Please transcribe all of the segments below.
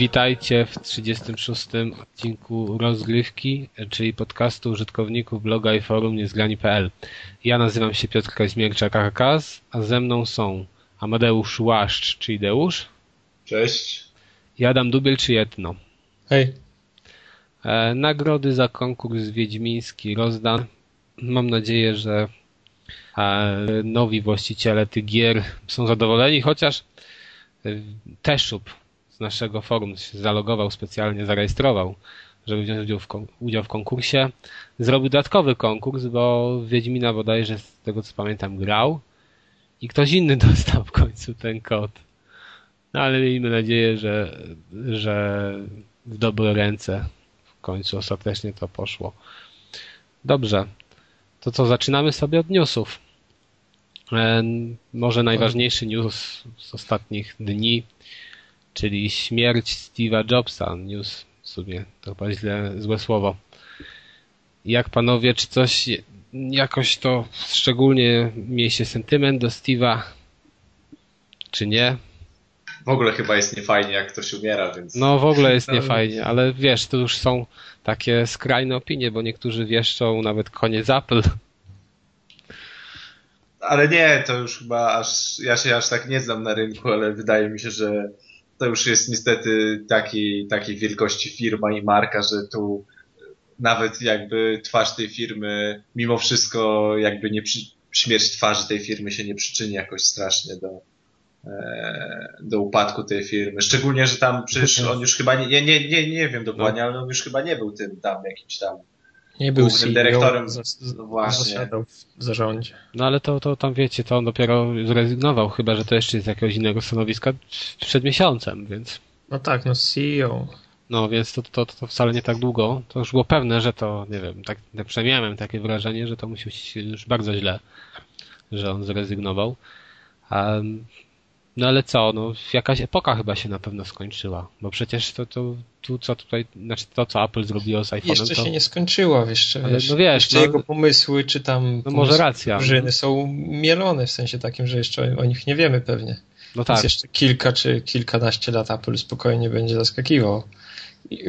Witajcie w 36. odcinku Rozgrywki, czyli podcastu użytkowników bloga i forum niezgrani.pl. Ja nazywam się Piotr Kaźmierczak Arkas, a ze mną są Amadeusz Łaszcz, czyli Deusz. Cześć. I Adam Dubiel, czy Etno. Hej. E, nagrody za konkurs wiedźmiński rozdan. Mam nadzieję, że e, nowi właściciele tych gier są zadowoleni, chociaż e, Teszub naszego forum się zalogował specjalnie, zarejestrował, żeby wziąć udział w, udział w konkursie. Zrobił dodatkowy konkurs, bo Wiedźmina bodajże z tego co pamiętam grał i ktoś inny dostał w końcu ten kod. No ale miejmy nadzieję, że, że w dobre ręce w końcu ostatecznie to poszło. Dobrze. To co, zaczynamy sobie od newsów. E, może najważniejszy news z ostatnich dni, czyli śmierć Steve'a Jobsa. News w sumie to chyba źle, złe słowo. Jak panowie, czy coś jakoś to szczególnie mieliście sentyment do Steve'a, czy nie? W ogóle chyba jest niefajnie, jak ktoś umiera, więc... No w ogóle jest niefajnie, ale wiesz, to już są takie skrajne opinie, bo niektórzy wieszczą nawet koniec Apple. Ale nie, to już chyba aż, ja się aż tak nie znam na rynku, ale wydaje mi się, że to już jest niestety takiej, takiej wielkości firma i marka, że tu nawet jakby twarz tej firmy, mimo wszystko jakby nie przy, śmierć twarzy tej firmy się nie przyczyni jakoś strasznie do, e, do upadku tej firmy. Szczególnie, że tam przecież on już chyba nie, nie, nie, nie wiem dokładnie, ale on już chyba nie był tym tam jakimś tam nie był głównym dyrektorem. no właśnie. w zarządzie. No ale to, to tam wiecie, to on dopiero zrezygnował, chyba że to jeszcze jest z jakiegoś innego stanowiska przed miesiącem, więc. No tak, no CEO. No więc to, to, to wcale nie tak długo. To już było pewne, że to, nie wiem, tak, tak przynajmniej miałem takie wrażenie, że to musi być już bardzo źle, że on zrezygnował. Um, no ale co, no jakaś epoka chyba się na pewno skończyła, bo przecież to, to tu co tutaj, znaczy to co Apple zrobiło z iPhone'em Jeszcze to... się nie skończyła, jeszcze, ale, wiesz, no wiesz, jeszcze no, jego pomysły, czy tam no może racja. drużyny są mielone w sensie takim, że jeszcze o nich nie wiemy pewnie. No tak. Więc jeszcze kilka czy kilkanaście lat Apple spokojnie będzie zaskakiwał.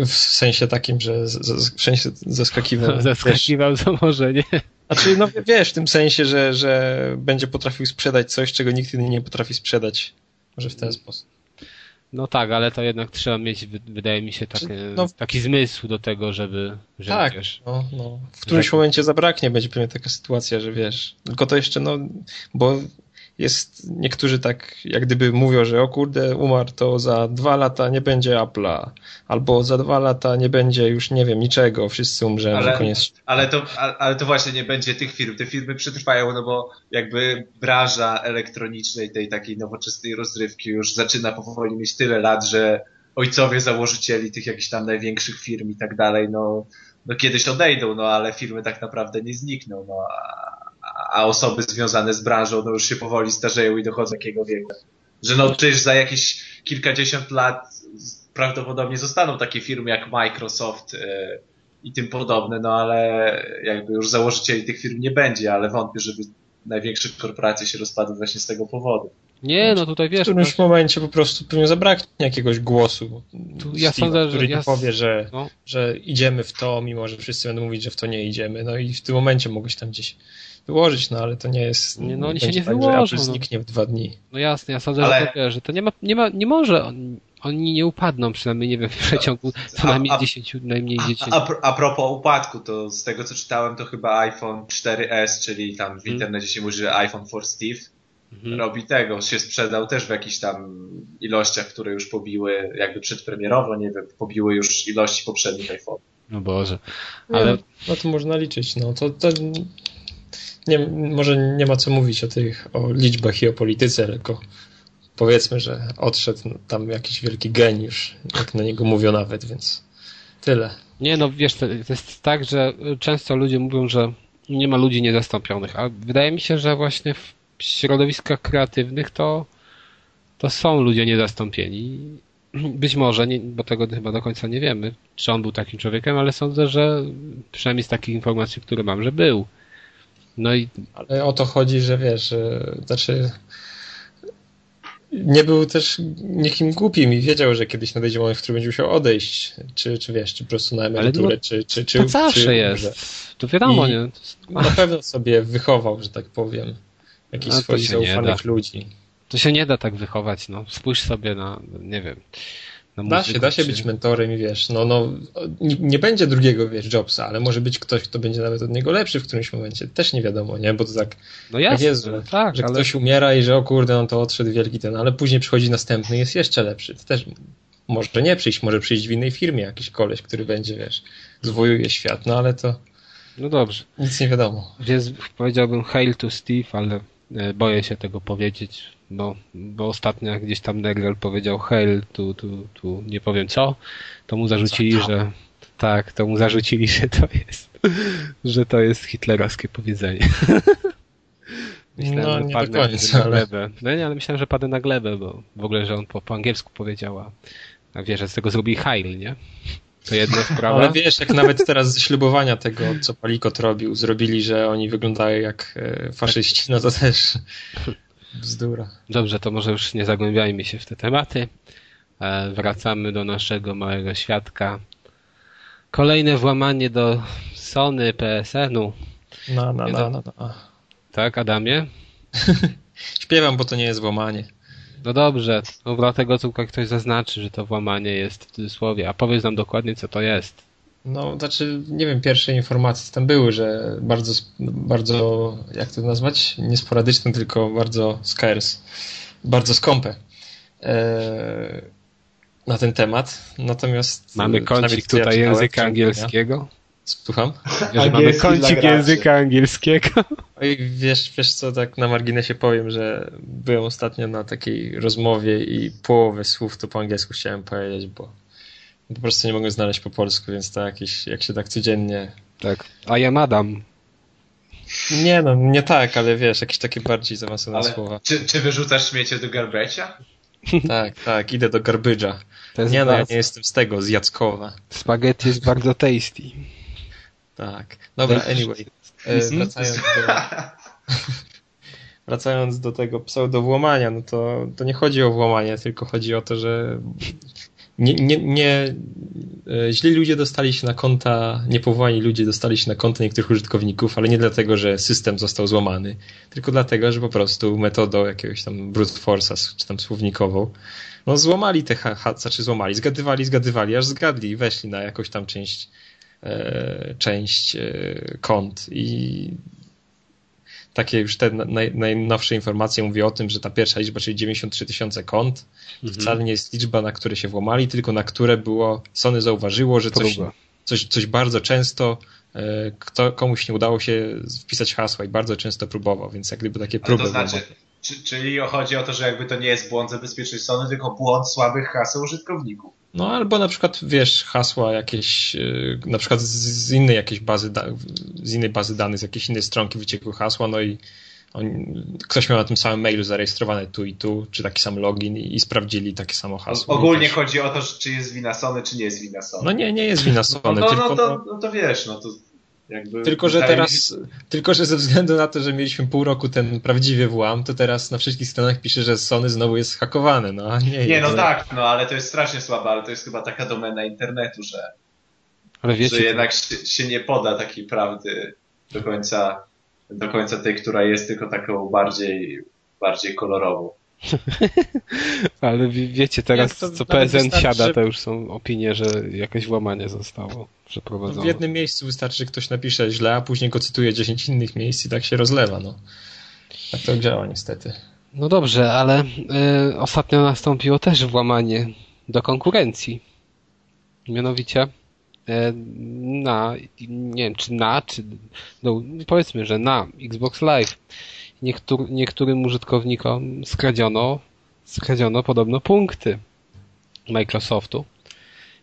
W sensie takim, że z, z, w sensie zaskakiwał. Zaskakiwał to może, nie? Znaczy, no wiesz, w tym sensie, że, że będzie potrafił sprzedać coś, czego nikt inny nie potrafi sprzedać. Może w ten sposób. No tak, ale to jednak trzeba mieć, wydaje mi się, taki, no, taki zmysł do tego, żeby, żeby tak, wiesz, no, no. W którymś że... momencie zabraknie, będzie pewnie taka sytuacja, że wiesz, tylko to jeszcze, no, bo jest, niektórzy tak jak gdyby mówią, że o kurde, umarł to za dwa lata nie będzie Apple'a, albo za dwa lata nie będzie już, nie wiem, niczego, wszyscy umrzemy, ale, koniec. Ale to, ale to właśnie nie będzie tych firm, te firmy przetrwają, no bo jakby branża elektronicznej, tej takiej nowoczesnej rozrywki już zaczyna powoli mieć tyle lat, że ojcowie założycieli tych jakichś tam największych firm i tak dalej, no, no kiedyś odejdą, no ale firmy tak naprawdę nie znikną, no a a osoby związane z branżą no już się powoli starzeją i dochodzą do takiego wieku. Że no przecież za jakieś kilkadziesiąt lat prawdopodobnie zostaną takie firmy jak Microsoft yy, i tym podobne, no ale jakby już założycieli tych firm nie będzie, ale wątpię, żeby największe korporacje się rozpadły właśnie z tego powodu. Nie, no tutaj wiesz. W którymś to... momencie po prostu pewnie zabraknie jakiegoś głosu. Tu ja sądzę, który ja... powie, że, no. że idziemy w to, mimo że wszyscy będą mówić, że w to nie idziemy. No i w tym momencie mogłeś tam gdzieś wyłożyć, no ale to nie jest. Nie, no oni się nie tak, wyłożą. Że zniknie w dwa dni. No jasne, ja sądzę, ale... że, to, że to nie ma, nie ma, nie może. Oni nie upadną, przynajmniej nie wiem, w przeciągu co najmniej 10, najmniej 10. A, a, a propos upadku, to z tego co czytałem, to chyba iPhone 4S, czyli tam w hmm. internecie się mówi, że iPhone for Steve, hmm. robi tego, się sprzedał też w jakichś tam ilościach, które już pobiły, jakby przedpremierowo, nie wiem, pobiły już ilości poprzednich iPhone. No Boże. Ale... No to można liczyć, no to, to nie, może nie ma co mówić o tych, o liczbach i o polityce, tylko powiedzmy, że odszedł tam jakiś wielki geniusz, jak na niego mówią nawet, więc tyle. Nie, no wiesz, to jest tak, że często ludzie mówią, że nie ma ludzi niezastąpionych, a wydaje mi się, że właśnie w środowiskach kreatywnych to, to są ludzie niezastąpieni. Być może, nie, bo tego chyba do końca nie wiemy, czy on był takim człowiekiem, ale sądzę, że przynajmniej z takich informacji, które mam, że był. No i... Ale o to chodzi, że wiesz, znaczy nie był też nikim głupim i wiedział, że kiedyś nadejdzie moment, w którym będzie musiał odejść. Czy, czy wiesz, czy po prostu na emeryturę, no, czy, czy, czy. To zawsze czy, jest. To wiadomo, I nie? Na pewno sobie wychował, że tak powiem, jakichś No, swoich zaufanych ludzi. To się nie da tak wychować, no. Spójrz sobie na, nie wiem. Na da się, da się czy... być mentorem i wiesz, no, no nie, nie, będzie drugiego, wiesz, Jobsa, ale może być ktoś, kto będzie nawet od niego lepszy w którymś momencie. Też nie wiadomo, nie? Bo to tak, no jasne, tak jest, że, tak, że ale... ktoś umiera i że o kurde, no to odszedł wielki ten, ale później przychodzi następny i jest jeszcze lepszy. To też może nie przyjść, może przyjść w innej firmie jakiś koleś, który będzie, wiesz, zwojuje świat, no ale to no dobrze. nic nie wiadomo. Więc powiedziałbym hail to Steve, ale e, boję się tego powiedzieć, bo, bo ostatnio gdzieś tam Negrel powiedział hail tu, tu, tu, nie powiem co, to mu zarzucili, co? że tak, to mu zarzucili, że to jest że to jest hitlerowskie powiedzenie. Myślałem, no, nie do końca, na glebę. No nie, ale myślałem, że padł na glebę, bo w ogóle, że on po, po angielsku powiedział, a, a wiesz, że z tego zrobi hail, nie? To jedna sprawa. Ale wiesz, jak nawet teraz ze ślubowania tego, co Palikot robił, zrobili, że oni wyglądają jak faszyści, no to też bzdura. Dobrze, to może już nie zagłębiajmy się w te tematy. Wracamy do naszego małego świadka. Kolejne włamanie do Sony PSN-u. No, no, no, no, no. Tak, Adamie? Śpiewam, bo to nie jest włamanie. No dobrze, no dlatego tylko ktoś zaznaczy, że to włamanie jest w cudzysłowie, a powiedz nam dokładnie, co to jest. No, znaczy, nie wiem, pierwsze informacje tam były, że bardzo, bardzo, jak to nazwać? Niesporadyczne, tylko bardzo scarce, bardzo skąpe e, na ten temat. Natomiast. Mamy kącik tutaj ja języka angielskiego. Słucham? Mamy kącik języka angielskiego. Oj, wiesz, wiesz co, tak na marginesie powiem, że byłem ostatnio na takiej rozmowie i połowę słów to po angielsku chciałem powiedzieć, bo po prostu nie mogłem znaleźć po polsku, więc to jakieś, jak się tak codziennie... Tak, a ja madam. Nie no, nie tak, ale wiesz, jakieś takie bardziej zaawansowane ale słowa. Czy, czy wyrzucasz śmiecie do garbecia? tak, tak, idę do garbydża. Nie no, ja nie jestem z tego, z Jackowa. Spaghetti jest bardzo tasty. Tak. Dobra, anyway. E, wracając do... wracając do tego pseudowłamania, no to, to nie chodzi o włamanie, tylko chodzi o to, że nie, nie, nie, źli ludzie dostali się na konta, niepowołani ludzie dostali się na konta niektórych użytkowników, ale nie dlatego, że system został złamany, tylko dlatego, że po prostu metodą jakiegoś tam brute force'a, czy tam słownikową, no złamali te, ha, znaczy złamali, zgadywali, zgadywali, aż zgadli weszli na jakąś tam część e, część e, kont i takie już te naj, najnowsze informacje mówią o tym, że ta pierwsza liczba, czyli 93 tysiące kont, mhm. wcale nie jest liczba, na które się włamali, tylko na które było, Sony zauważyło, że coś, coś, coś bardzo często kto, komuś nie udało się wpisać hasła i bardzo często próbował, więc jak gdyby takie próby. Ale to znaczy, czy, czyli chodzi o to, że jakby to nie jest błąd zabezpieczeń Sony, tylko błąd słabych haseł użytkowników. No albo na przykład, wiesz, hasła jakieś, na przykład z innej jakiejś bazy, z innej bazy danych, z jakiejś innej stronki wyciekły hasła, no i on, ktoś miał na tym samym mailu zarejestrowane tu i tu, czy taki sam login i, i sprawdzili takie samo hasło. Ogólnie też... chodzi o to, czy jest wina Sony, czy nie jest wina Sony. No nie, nie jest wina Sony. No, no, tylko, no, to, no to wiesz, no to jakby tylko, że teraz, tylko, że ze względu na to, że mieliśmy pół roku ten prawdziwy włam, to teraz na wszystkich stronach pisze, że Sony znowu jest hakowane, no nie Nie, no tak, no ale to jest strasznie słabe, ale to jest chyba taka domena internetu, że, ale wiecie, że jednak się, się nie poda takiej prawdy do końca, do końca tej, która jest tylko taką bardziej, bardziej kolorową. Ale wiecie, teraz to, co PSN siada, to już są opinie, że jakieś włamanie zostało przeprowadzone. W jednym miejscu wystarczy, że ktoś napisze źle, a później go cytuje 10 innych miejsc i tak się rozlewa. No. Tak to działa niestety. No dobrze, ale y, ostatnio nastąpiło też włamanie do konkurencji. Mianowicie y, na, nie wiem, czy na, czy no, powiedzmy, że na Xbox Live niektóry, niektórym użytkownikom skradziono, skradziono podobno punkty Microsoftu.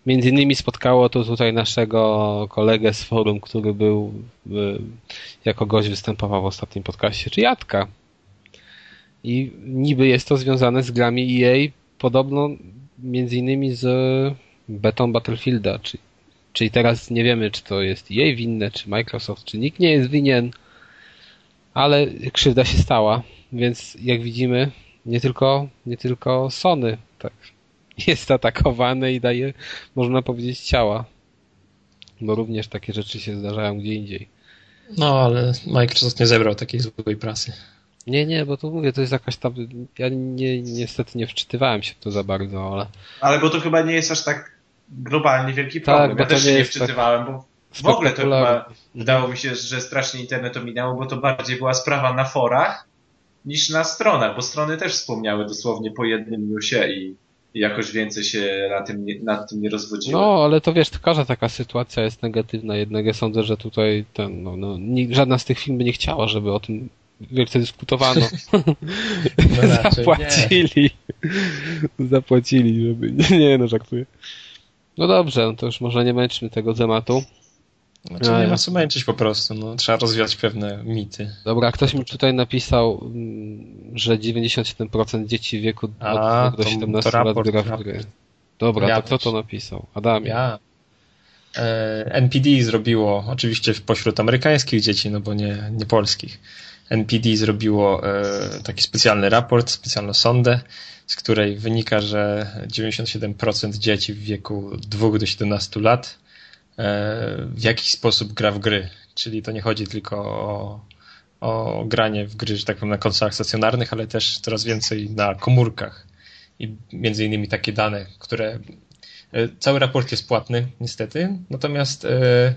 Między innymi spotkało to tutaj naszego kolegę z forum, który był jako gość występował w ostatnim podcaście, czy Jadka. I niby jest to związane z grami EA, podobno między innymi z betą Battlefielda, czyli, czyli teraz nie wiemy, czy to jest EA winne, czy Microsoft, czy nikt nie jest winien ale krzywda się stała, więc jak widzimy, nie tylko, nie tylko Sony tak jest atakowane i daje, można powiedzieć, ciała. Bo również takie rzeczy się zdarzają gdzie indziej. No, ale Microsoft nie zebrał takiej złej prasy. Nie, nie, bo to mówię, to jest jakaś tam. Ja nie, niestety nie wczytywałem się w to za bardzo, ale. Ale bo to chyba nie jest aż tak globalnie wielki problem. Tak, ja też nie się nie tak wczytywałem, bo w ogóle to chyba wydało mi się, że strasznie internet ominęło, bo to bardziej była sprawa na forach niż na stronach, bo strony też wspomniały dosłownie po jednym newsie i jakoś więcej się na tym nie, nad tym nie rozwodziły. No, ale to wiesz, każda taka sytuacja jest negatywna, jednak ja sądzę, że tutaj ten, no, no, nikt, żadna z tych firm by nie chciała, żeby o tym wielce dyskutowano. No raczej Zapłacili. Zapłacili, żeby. Nie, no żartuję. No dobrze, no to już może nie męczmy tego tematu. Znaczy, nie ja. ma co męczyć po prostu. No, trzeba rozwiać pewne mity. Dobra, ktoś mi tutaj napisał, mm, że 97% dzieci w wieku A, od 2 do to- 17 to lat raport, gra w gry. Dobra, Ja to kto to napisał? Adamie. Ja. E, NPD zrobiło, oczywiście pośród amerykańskich dzieci, no bo nie, nie polskich. NPD zrobiło e, taki specjalny raport, specjalną sondę, z której wynika, że 97% dzieci w wieku 2 do 17 lat e, w jakiś sposób gra w gry. Czyli to nie chodzi tylko o, o granie w gry, że tak powiem, na konsolach stacjonarnych, ale też coraz więcej na komórkach. I między innymi takie dane, które E, Cały raport jest płatny, niestety, natomiast e,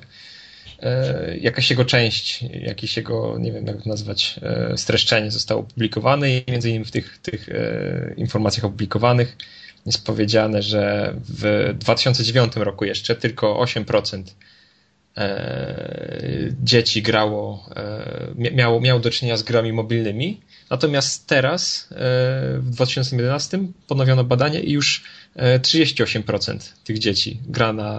e, jakaś jego część, jakieś jego, nie wiem jak to nazwać, e, streszczenie zostało opublikowane i między innymi w tych, tych e, informacjach opublikowanych jest powiedziane, że w 2009 roku jeszcze tylko 8% e, dzieci grało, e, mia- miało, miało do czynienia z grami mobilnymi, natomiast teraz e, w 2011 ponowiono badanie i już e, 38% tych dzieci gra na,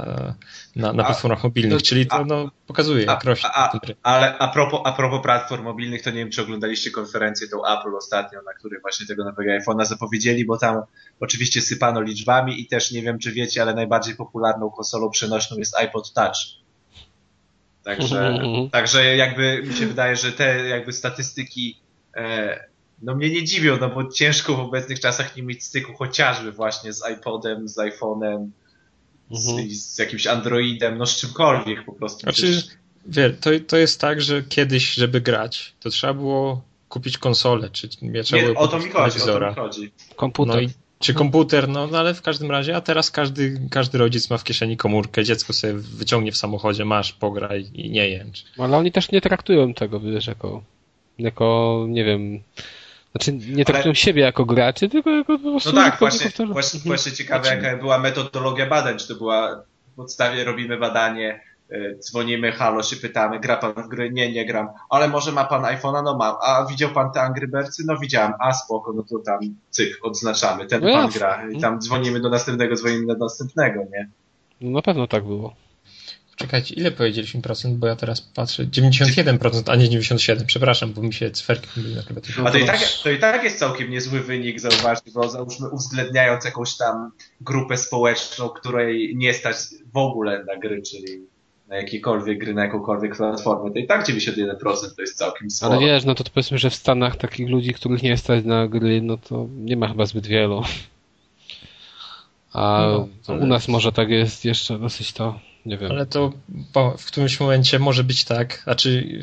na, na A- platformach mobilnych, to- czyli to a- no, pokazuje, jak A, rośnie. a, ale a propos, a propos platform mobilnych, to nie wiem, czy oglądaliście konferencję tą Apple ostatnio, na której właśnie tego nowego iPhone'a zapowiedzieli, bo tam oczywiście sypano liczbami i też nie wiem, czy wiecie, ale najbardziej popularną konsolą przenośną jest iPod Touch. Także, Mhm. także jakby mi się wydaje, że te jakby statystyki e, no mnie nie dziwią, no bo ciężko w obecnych czasach nie mieć styku chociażby właśnie z iPodem, z iPhone'em, z, Mhm. z jakimś Androidem, no z czymkolwiek po prostu. Znaczy, Przecież- wie, to, to jest tak, że kiedyś, żeby grać, to trzeba było kupić konsolę, czy nie trzeba Nie, było o to mi chodzi, o to mi chodzi. Komputer. No i, czy komputer, no, no ale w każdym razie, a teraz każdy, każdy rodzic ma w kieszeni komórkę, dziecko sobie wyciągnie w samochodzie, masz, pograj i nie jęcz. Ale oni też nie traktują tego, wiesz, jako, jako nie wiem, znaczy nie traktują siebie jako graczy, tylko jako po prostu No tak, właśnie, tego. właśnie, Mhm. właśnie ciekawe jaka była metodologia badań, czy to była w podstawie robimy badanie, dzwonimy, halo, się pytamy, gra pan w gry? Nie, nie gram. Ale może ma pan iPhone'a? No mam. A widział pan te Angry Birdsy? No widziałem. A spoko, no to tam cyk, odznaczamy. Ten No pan jasne. gra. I tam dzwonimy do następnego, dzwonimy do następnego, nie? No na pewno tak było. Czekajcie, ile powiedzieliśmy procent, bo ja teraz patrzę, 91%, a nie 97%, przepraszam, bo mi się cferki myli na klawiaturze. A to i, tak, to i tak jest całkiem niezły wynik, zauważcie, bo załóżmy uwzględniając jakąś tam grupę społeczną, której nie stać w ogóle na gry, czyli na jakiekolwiek gry, na jakąkolwiek platformę, to i tak 91% to jest całkiem sporo. Ale wiesz, no to, to powiedzmy, że w Stanach takich ludzi, których nie stać na gry, no to nie ma chyba zbyt wielu. A No, ale- u nas może tak jest jeszcze dosyć to, nie wiem. Ale to w którymś momencie może być tak, znaczy,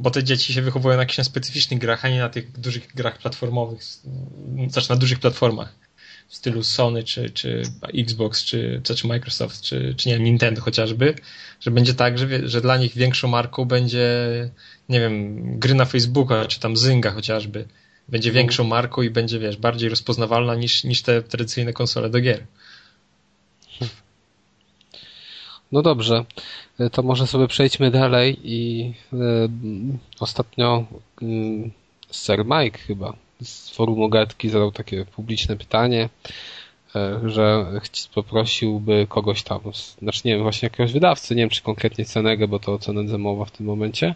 bo te dzieci się wychowują na jakichś specyficznych grach, a nie na tych dużych grach platformowych, znaczy na dużych platformach w stylu Sony, czy, czy Xbox, czy, czy, czy Microsoft, czy, czy nie wiem, Nintendo chociażby, że będzie tak, że, że dla nich większą marką będzie, nie wiem, gry na Facebooka, czy tam Zynga chociażby. Będzie No. większą marką i będzie, wiesz, bardziej rozpoznawalna niż, niż te tradycyjne konsole do gier. No dobrze, e, to może sobie przejdźmy dalej i m, ostatnio mm, Sir Mike chyba z forum Ogatki zadał takie publiczne pytanie, e, że poprosiłby kogoś tam, znaczy nie wiem, właśnie jakiegoś wydawcy, nie wiem czy konkretnie Cenegę, bo to o Cenedze mowa w tym momencie,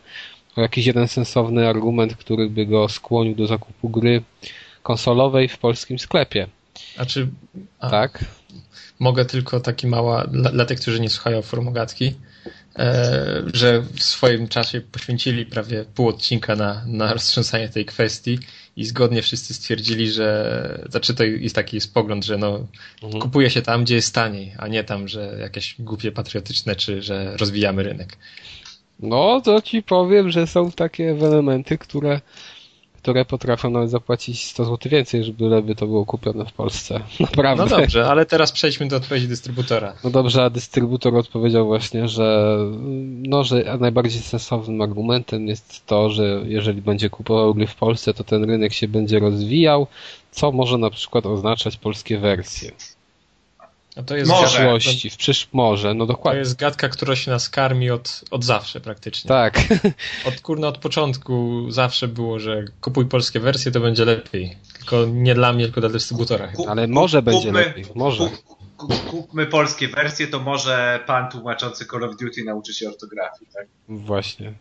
o jakiś jeden sensowny argument, który by go skłonił do zakupu gry konsolowej w polskim sklepie, Znaczy, a, tak? Mogę tylko taki mała, dla, dla tych, którzy nie słuchają formogatki, że w swoim czasie poświęcili prawie pół odcinka na, na roztrząsanie tej kwestii i zgodnie wszyscy stwierdzili, że znaczy to jest taki jest pogląd, że no, mhm. kupuje się tam, gdzie jest taniej, a nie tam, że jakieś głupie patriotyczne, czy że rozwijamy rynek. No, to ci powiem, że są takie elementy, które które potrafią nawet zapłacić 100 zł więcej, żeby to było kupione w Polsce. Naprawdę. No dobrze, ale teraz przejdźmy do odpowiedzi dystrybutora. No dobrze, a dystrybutor odpowiedział właśnie, że no, że najbardziej sensownym argumentem jest to, że jeżeli będzie kupował gry w Polsce, to ten rynek się będzie rozwijał, co może na przykład oznaczać polskie wersje. No to jest może. przyszłości, w przysz... może, no dokładnie. To jest gadka, która się nas karmi od, od zawsze praktycznie. Tak. Od kurna od początku zawsze było, że kupuj polskie wersje, to będzie lepiej. Tylko nie dla mnie, tylko dla dystrybutora. Kup, Ale może kup, będzie kupmy, lepiej, może. Kup, kupmy polskie wersje, to może pan tłumaczący Call of Duty nauczy się ortografii, tak? Właśnie.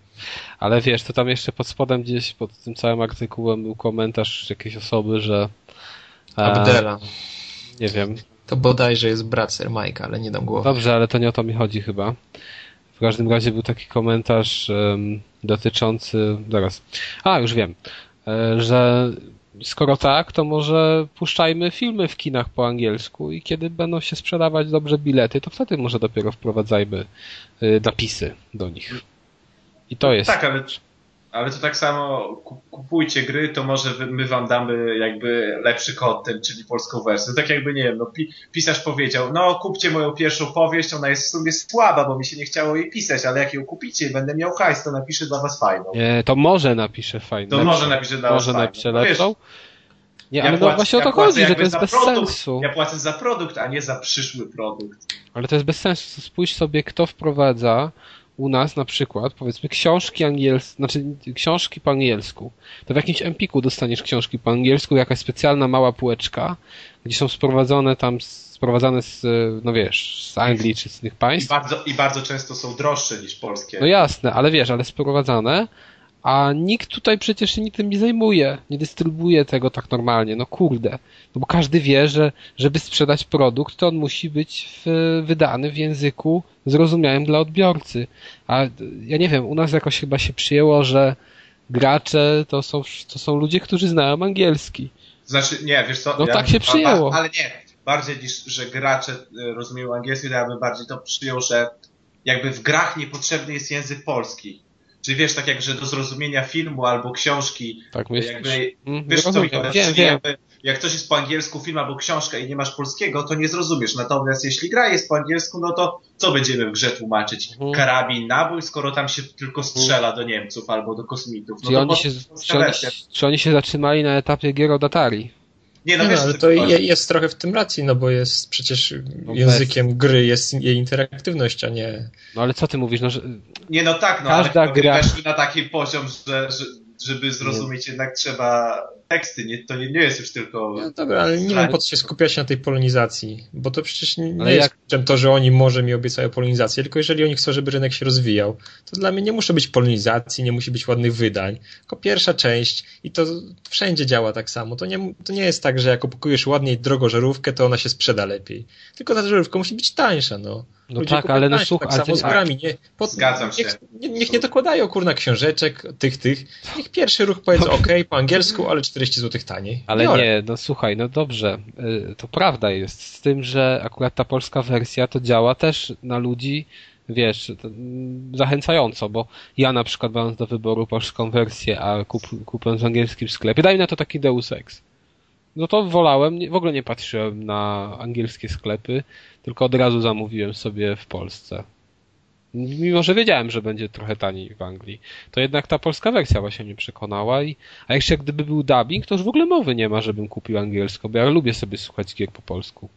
Ale wiesz, to tam jeszcze pod spodem gdzieś, pod tym całym artykułem był komentarz jakiejś osoby, że... Abdela. Nie wiem, to bodajże jest brat Sir Mike'a, ale nie dam głowy. Dobrze, ale to nie o to mi chodzi chyba. W każdym razie był taki komentarz um, dotyczący. Zaraz. A, już wiem. E, że skoro tak, to może puszczajmy filmy w kinach po angielsku i kiedy będą się sprzedawać dobrze bilety, to wtedy może dopiero wprowadzajmy y, napisy do nich. I to jest. Tak, ale ale to tak samo kupujcie gry, to może my wam damy jakby lepszy content, czyli polską wersję. Tak jakby, nie wiem, no, pisarz powiedział, no kupcie moją pierwszą powieść, ona jest w sumie słaba, bo mi się nie chciało jej pisać, ale jak ją kupicie i będę miał hajs, to napiszę dla was fajną. Nie, to może napiszę fajną. To może napiszę dla może was napiszę fajną. Może napiszę lepszą. Nie, ja ale płacę, no właśnie o to ja chodzi, że to jest bez produkt, sensu. Ja płacę za produkt, a nie za przyszły produkt. Ale to jest bez sensu. Spójrz sobie, kto wprowadza u nas na przykład, powiedzmy, książki angielskie, znaczy książki po angielsku, to w jakimś Empiku dostaniesz książki po angielsku, jakaś specjalna mała półeczka, gdzie są sprowadzone tam, sprowadzane z, no wiesz, z Anglii czy z innych państw. I bardzo, I bardzo często są droższe niż polskie. No jasne, ale wiesz, ale sprowadzane, a nikt tutaj przecież się tym nie zajmuje, nie dystrybuuje tego tak normalnie, no kurde. No bo każdy wie, że żeby sprzedać produkt, to on musi być w, wydany w języku zrozumiałym dla odbiorcy. A ja nie wiem, u nas jakoś chyba się przyjęło, że gracze to są, to są ludzie, którzy znają angielski. Znaczy, nie, wiesz co? No ja tak się przyjęło. ale nie, bardziej niż, że gracze e, rozumieją angielski, to ja bym bardziej to przyjął, że jakby w grach niepotrzebny jest język polski. Czyli wiesz, tak jak, że do zrozumienia filmu albo książki, tak jakby, mm, wiesz co mi chodzi, wiem, wiem. Jakby, jak coś jest po angielsku film albo książka i nie masz polskiego, to nie zrozumiesz. Natomiast jeśli gra jest po angielsku, no to co będziemy w grze tłumaczyć? Mhm. Karabin, nabój, skoro tam się tylko strzela do Niemców albo do kosmitów. No czy, oni się, czy, oni, czy oni się zatrzymali na etapie gier od Atari? Nie, no, nie, no ale to je, jest trochę w tym racji, no bo jest przecież no językiem bez... gry jest jej interaktywność, a nie... No ale co ty mówisz, no że... Nie, no tak, no Każda ale gra... weszły na taki poziom, że, że żeby zrozumieć, nie. jednak trzeba teksty, nie, to nie, nie jest już tylko... No dobra, ale nie wiem po co się skupiać na tej polonizacji, bo to przecież nie, nie jest jak... to, że oni może mi obiecają polonizację, tylko jeżeli oni chcą, żeby rynek się rozwijał, to dla mnie nie musi być polonizacji, nie musi być ładnych wydań, tylko pierwsza część i to wszędzie działa tak samo. To nie, to nie jest tak, że jak opakujesz ładniej drogo żarówkę, to ona się sprzeda lepiej. Tylko ta żarówka musi być tańsza, no. No Ludzie tak, ale no słuchaj, tak samo z grami. Nie, pod, Zgadzam niech, się. Niech, niech nie dokładają kurna książeczek, tych, tych. Niech pierwszy ruch powiedzą ok, po angielsku, ale 40 zł taniej. Ale Biorę. nie, no słuchaj, no dobrze, y, to prawda jest z tym, że akurat ta polska wersja to działa też na ludzi, wiesz, mm, zachęcająco, bo ja na przykład mając do wyboru polską wersję, a kup, kupując w angielskim sklepie, daj mi na to taki Deus Ex no to wolałem, w ogóle nie patrzyłem na angielskie sklepy, tylko od razu zamówiłem sobie w Polsce. Mimo, że wiedziałem, że będzie trochę taniej w Anglii, to jednak ta polska wersja właśnie mnie przekonała. I, a jeszcze gdyby był dubbing, to już w ogóle mowy nie ma, żebym kupił angielsko, bo ja lubię sobie słuchać gier po polsku.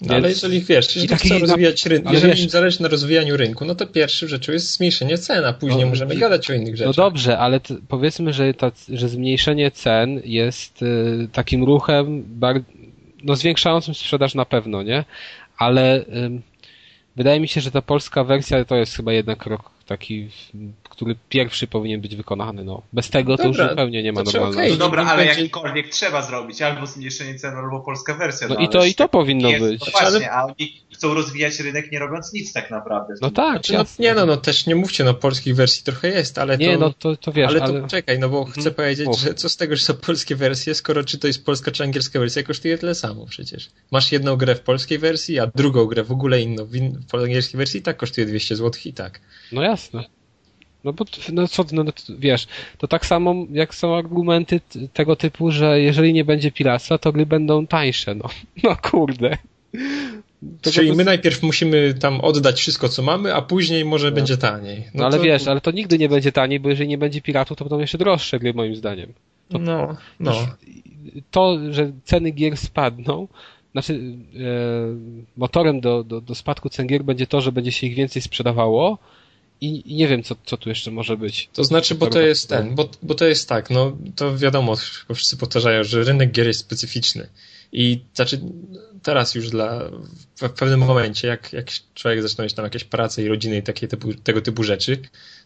No, ale jeżeli wiesz, jeżeli chcą rozwijać rynek, jeżeli wiesz, im zależy na rozwijaniu rynku, no to pierwszą rzeczą jest zmniejszenie cen, a później no, możemy gadać o innych rzeczach. No dobrze, ale powiedzmy, że, ta, że zmniejszenie cen jest y, takim ruchem bar, no zwiększającym sprzedaż na pewno, nie? Ale y, wydaje mi się, że ta polska wersja to jest chyba jednak krok taki, który pierwszy powinien być wykonany. No. Bez tego to Dobra, już zupełnie nie ma to normalności. okej, No dobra, nie ale będzie- jakikolwiek trzeba zrobić, albo zmniejszenie cen, albo polska wersja. No i ale to, i to tak powinno nie jest. być. No właśnie, a oni chcą rozwijać rynek nie robiąc nic tak naprawdę. No tak, Znaczy, no, nie no, no też nie mówcie, no polskich wersji trochę jest, ale Nie, to... no to, to wiesz, ale ale, to czekaj, no bo chcę Mhm. powiedzieć, Mów. że co z tego, że są polskie wersje, skoro czy to jest polska czy angielska wersja, kosztuje tyle samo przecież. Masz jedną grę w polskiej wersji, a drugą grę w ogóle inną w, in, w angielskiej wersji i tak kosztuje 200 zł i tak. no jasne. No bo no co, no, no, wiesz, to tak samo jak są argumenty tego typu, że jeżeli nie będzie piractwa, to gry będą tańsze, no. No kurde. To Czyli my najpierw musimy tam oddać wszystko, co mamy, a później może No. będzie taniej. No, ale to- wiesz, ale to nigdy nie będzie taniej, bo jeżeli nie będzie piratów, to będą jeszcze droższe gry moim zdaniem. No, no. To, że ceny gier spadną, znaczy e, motorem do, do, do spadku cen gier będzie to, że będzie się ich więcej sprzedawało i, nie wiem, co, co tu jeszcze może być. To znaczy, bo to jest ten, bo, bo to jest tak, no to wiadomo, wszyscy powtarzają, że rynek gier jest specyficzny. I znaczy teraz już dla, w, pewnym momencie, jak, jak człowiek zaczyna mieć tam jakieś prace i rodziny i takie typu, tego typu rzeczy,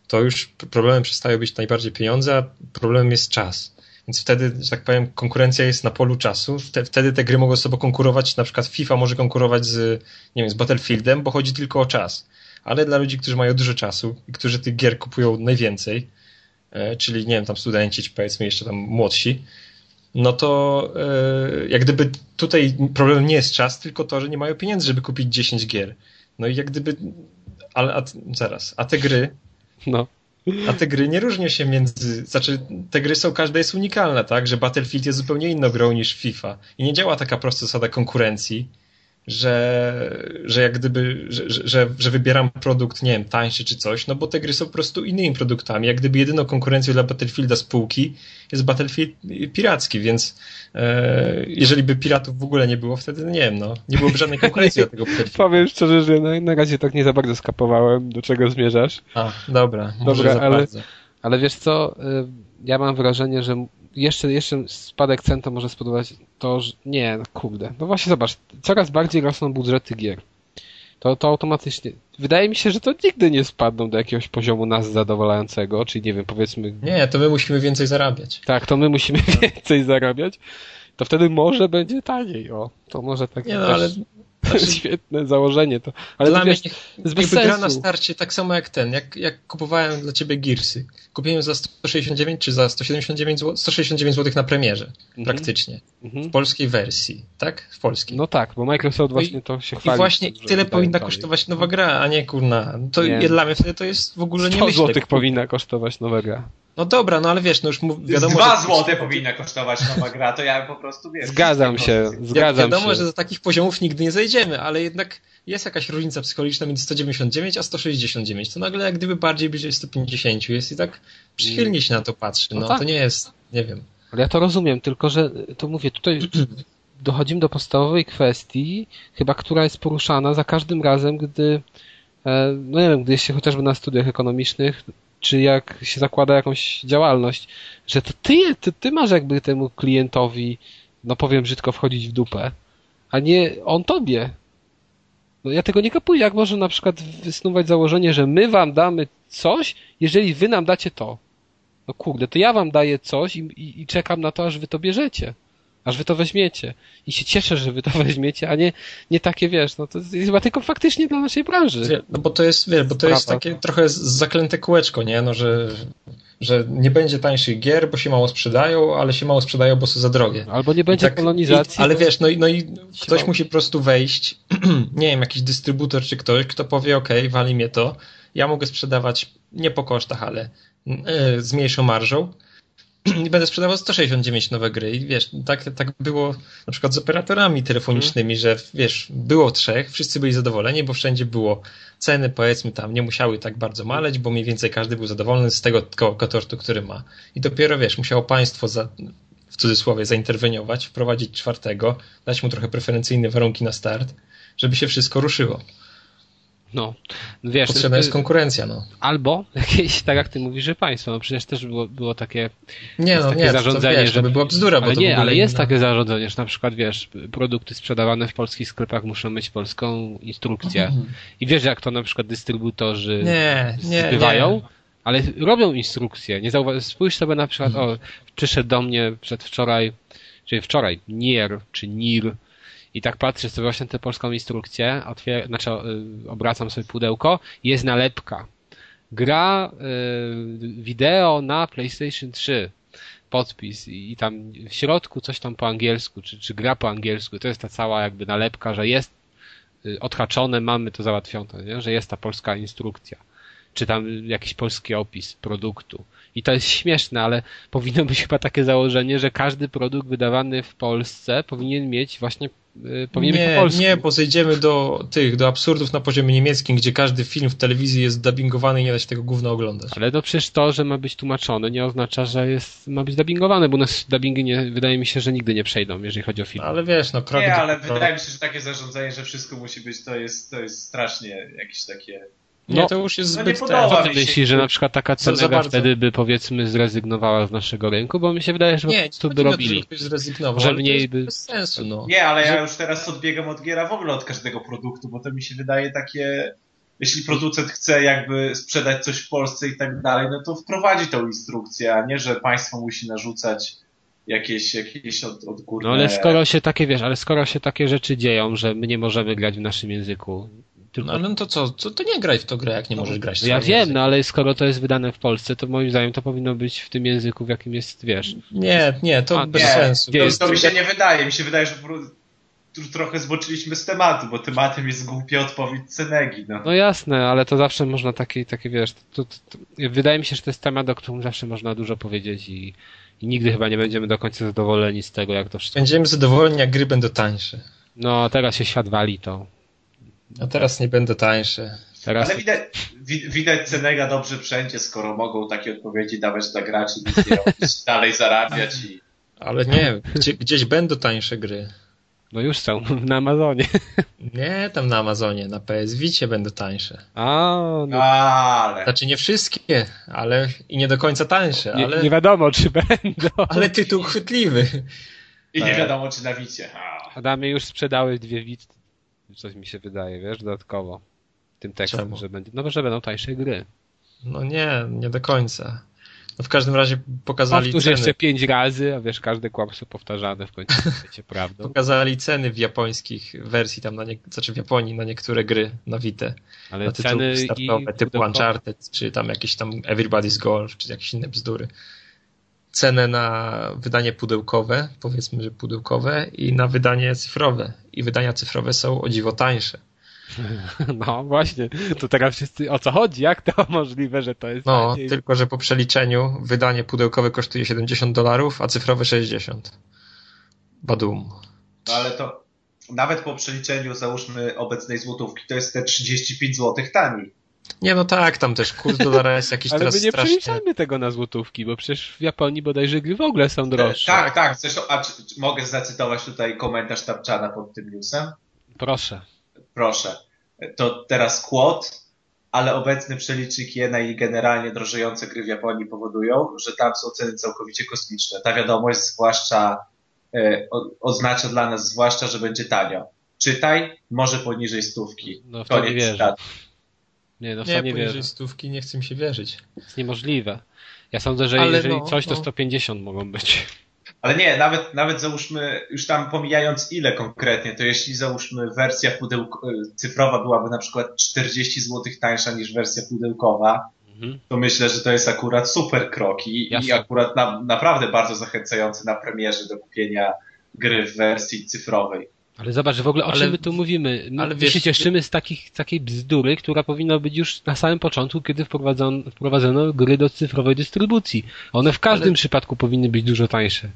to już problemem przestają być najbardziej pieniądze, a problemem jest czas. Więc wtedy, że tak powiem, konkurencja jest na polu czasu. Wte- Wtedy te gry mogą sobą konkurować. Na przykład FIFA może konkurować z, nie wiem, z Battlefieldem, bo chodzi tylko o czas. Ale dla ludzi, którzy mają dużo czasu i którzy tych gier kupują najwięcej, e, czyli nie wiem, tam studenci, czy powiedzmy jeszcze tam młodsi, no to e, jak gdyby tutaj problemem nie jest czas, tylko to, że nie mają pieniędzy, żeby kupić 10 gier. No i jak gdyby, ale a, zaraz, a te gry, No. a te gry nie różnią się między. Znaczy, te gry są, każda jest unikalna, tak? Że Battlefield jest zupełnie inną grą niż FIFA. I nie działa taka prosta zasada konkurencji, że, że jak gdyby, że, że- że, wybieram produkt, nie wiem, tańszy czy coś, no bo te gry są po prostu innymi produktami. Jak gdyby jedyną konkurencją dla Battlefielda spółki jest Battlefield piracki, więc e, jeżeli by piratów w ogóle nie było, wtedy nie wiem, no, nie byłoby żadnej konkurencji dla tego Battlefielda. Powiem szczerze, że na, na razie tak nie za bardzo skapowałem, do czego zmierzasz. A, dobra, może Dobra, za ale- bardzo. Ale wiesz co, y, ja mam wrażenie, że jeszcze, jeszcze spadek cen to może spowodować to, że nie, no kurde. No właśnie zobacz, coraz bardziej rosną budżety gier. To, to automatycznie. Wydaje mi się, że to nigdy nie spadną do jakiegoś poziomu nas zadowalającego, czyli nie wiem, powiedzmy, Nie, to my musimy więcej zarabiać. tak, to my musimy więcej zarabiać, to wtedy może będzie taniej, o. To może tak Nie no, też ale świetne założenie to. Ale dla mnie niech bez gra na sensu. starcie tak samo jak ten, jak, jak kupowałem dla ciebie Gearsy. Kupiłem za 169 czy za 179 zł, 169 zł na premierze, Mhm. praktycznie. Mhm. W polskiej wersji, tak? W polskiej. No tak, bo Microsoft No i- właśnie to się I chwali. właśnie że tyle powinna dalej. kosztować nowa gra, a nie kurna. To Nie. dla mnie wtedy to jest w ogóle nie 100 myślę. złotych powinna kosztować nowa gra. No dobra, no ale wiesz, no już mów, wiadomo, Dwa że- złote powinna kosztować nowa gra, to ja po prostu wiem. Zgadzam się, Jak zgadzam wiadomo, się. że do takich poziomów nigdy nie zejdziemy, ale jednak jest jakaś różnica psychologiczna między 199 a 169. To nagle jak gdyby bardziej bliżej 150 jest i tak przychylnie się na to patrzy. No No, tak. to nie jest, nie wiem. Ale ja to rozumiem, tylko że to mówię, tutaj dochodzimy do podstawowej kwestii, chyba która jest poruszana za każdym razem, gdy e, no nie wiem, gdy jest się chociażby na studiach ekonomicznych, czy jak się zakłada jakąś działalność, że to ty, ty, ty masz jakby temu klientowi, no powiem brzydko, wchodzić w dupę, a nie on tobie. No ja tego nie kapuję, jak może na przykład wysnuwać założenie, że my wam damy coś, jeżeli wy nam dacie to. No kurde, to ja wam daję coś i, i, i czekam na to, aż wy to bierzecie. Aż wy to weźmiecie. I się cieszę, że wy to weźmiecie, a nie, nie takie, wiesz, no to jest chyba tylko faktycznie dla naszej branży. No bo to jest, wiesz, bo to jest takie trochę zaklęte kółeczko, nie? No, że, że nie będzie tańszych gier, bo się mało sprzedają, ale się mało sprzedają, bo są za drogie. Albo nie będzie Tak, kolonizacji. I, ale wiesz, no i, no i ktoś Siła. musi po prostu wejść, nie wiem, jakiś dystrybutor czy ktoś, kto powie, ok, wali mnie to, ja mogę sprzedawać nie po kosztach, ale e, z mniejszą marżą i będę sprzedawał 169 nowe gry i wiesz, tak, tak było na przykład z operatorami telefonicznymi, że wiesz, było trzech, wszyscy byli zadowoleni, bo wszędzie było ceny, powiedzmy tam, nie musiały tak bardzo maleć, bo mniej więcej każdy był zadowolony z tego kołka tortu, który ma. I dopiero, wiesz, musiało państwo za, w cudzysłowie zainterweniować, wprowadzić czwartego, dać mu trochę preferencyjne warunki na start, żeby się wszystko ruszyło. No, wiesz... Potrzebna jest konkurencja, no. Albo jakieś, tak jak ty mówisz, że państwo, no przecież też było, było takie... Nie, no takie nie, zarządzenie, to, wiesz, że... by była bzdura, ale bo nie, ale jest inna... takie zarządzenie, że na przykład, wiesz, produkty sprzedawane w polskich sklepach muszą mieć polską instrukcję. I wiesz, jak to na przykład dystrybutorzy Nie, nie, zbywają, nie. ale robią instrukcję. Nie zauwa- Spójrz sobie na przykład, o, przyszedł do mnie przedwczoraj, czyli wczoraj, Nier, czy Nir, i tak patrzę sobie właśnie tę polską instrukcję, otwier- znaczy y, obracam sobie pudełko, jest nalepka. Gra y, wideo na PlayStation 3. Podpis i, tam w środku coś tam po angielsku, czy, czy gra po angielsku. To jest ta cała jakby nalepka, że jest y, odhaczone, mamy to załatwione, nie? że jest ta polska instrukcja. Czy tam jakiś polski opis produktu. I to jest śmieszne, ale powinno być chyba takie założenie, że każdy produkt wydawany w Polsce powinien mieć właśnie y, być po Nie, polsku. nie, bo zejdziemy do tych, do absurdów na poziomie niemieckim, gdzie każdy film w telewizji jest dubbingowany i nie da się tego gówno oglądać. Ale no przecież to, że ma być tłumaczony, nie oznacza, że jest, ma być dubbingowany, bo u nas dubbingi nie, wydaje mi się, że nigdy nie przejdą, jeżeli chodzi o film. Ale wiesz, no krok Nie, do- ale wydaje mi się, że takie zarządzanie, że wszystko musi być, to jest, to jest strasznie jakieś takie... Nie, No, to już jest no zbyt... nie podoba Co ty myślisz, że na przykład taka bardzo. wtedy by powiedzmy zrezygnowała z naszego rynku? Bo mi się wydaje, że po Nie, prostu nie by robili. Że mniej by- bez sensu, no. Nie, ale ja już teraz odbiegam od giera w ogóle od każdego produktu, bo to mi się wydaje takie... Jeśli producent chce jakby sprzedać coś w Polsce i tak dalej, no to wprowadzi tą instrukcję, a nie, że państwo musi narzucać jakieś, jakieś od, odgórne... No ale skoro się takie, wiesz, ale skoro się takie rzeczy dzieją, że my nie możemy grać w naszym języku, tylko... No ale no to co, to, to nie graj w to grę, jak nie możesz grać w No ja wiem, no ale skoro to jest wydane w Polsce, to moim zdaniem to powinno być w tym języku, w jakim jest, wiesz. Nie, nie, to A, bez nie, sensu. To, to mi się nie wydaje. Mi się wydaje, że po prostu tu trochę zboczyliśmy z tematu, bo tematem jest głupia odpowiedź Cenegi. No. No jasne, ale to zawsze można takie, takie wiesz, to, to, to, wydaje mi się, że to jest temat, o którym zawsze można dużo powiedzieć i, i nigdy chyba nie będziemy do końca zadowoleni z tego, jak to wszystko. Będziemy zadowoleni, jak gry będą tańsze. No teraz się świat wali, to A teraz nie będą tańsze. teraz... Ale widać, wi- widać Cenega dobrze wszędzie, skoro mogą takie odpowiedzi dawać dla graczy, nic nie robić, dalej zarabiać i Ale nie, gdzie, gdzieś będą tańsze gry. No już są, na Amazonie. Nie, tam na Amazonie, na PS Vicie będą tańsze. A, no, ale Znaczy nie wszystkie, ale i nie do końca tańsze, nie, ale, nie wiadomo, czy będą. ale tytuł chwytliwy. i Tak. nie wiadomo czy na wicie. Adamie już sprzedały dwie coś mi się wydaje, wiesz, dodatkowo. Tym tekstem, Czemu? że będzie, no że będą tańsze gry. No nie, nie do końca. No w każdym razie pokazali Powtórz ceny. jeszcze pięć razy, a wiesz, każde kłamstwo powtarzane w końcu będzie prawdą. Pokazali ceny w japońskich wersji, tam na nie, znaczy w Japonii na niektóre gry na Vita. Ale na ceny i startowe typu pudełko- Uncharted, czy tam jakieś tam Everybody's Golf, czy jakieś inne bzdury. Cenę na wydanie pudełkowe, powiedzmy, że pudełkowe i na wydanie cyfrowe. I wydania cyfrowe są o dziwo tańsze. No właśnie, to teraz wszyscy, o co chodzi? Jak to możliwe, że to jest No, taniej? tylko że po przeliczeniu wydanie pudełkowe kosztuje 70 dolarów, a cyfrowe 60. Badum. No ale to nawet po przeliczeniu załóżmy obecnej złotówki, to jest te 35 zł taniej. Nie, no tak, tam też kurs dolara jest jakiś Ale teraz my nie strasznie... przeliczajmy tego na złotówki, bo przecież w Japonii bodajże gry w ogóle są droższe. Tak, tak. Zresztą, a czy, czy mogę zacytować tutaj komentarz Tapczana pod tym newsem? Proszę. Proszę. To teraz kłod, ale obecny przelicznik jena i generalnie drożejące gry w Japonii powodują, że tam są ceny całkowicie kosmiczne. Ta wiadomość zwłaszcza e, o, oznacza dla nas zwłaszcza, że będzie tanio. Czytaj, może poniżej stówki. No w to nie Koniec wierzę. cytatu. Nie, no w Nie, nie wierzę. stówki nie chce mi się wierzyć. To jest niemożliwe. Ja sądzę, że Ale jeżeli no, coś, to no. 150 mogą być. Ale nie, nawet, nawet załóżmy, już tam pomijając ile konkretnie, to jeśli załóżmy wersja pudełko, y, cyfrowa byłaby na przykład 40 zł tańsza niż wersja pudełkowa, Mhm. to myślę, że to jest akurat super krok i, i akurat na, naprawdę bardzo zachęcający na premierze do kupienia gry w wersji cyfrowej. Ale zobacz, w ogóle o Ale- czym my tu mówimy? My, ale wiesz- się cieszymy z takich, takiej bzdury, która powinna być już na samym początku, kiedy wprowadzono, wprowadzono gry do cyfrowej dystrybucji. One w każdym Ale- przypadku powinny być dużo tańsze.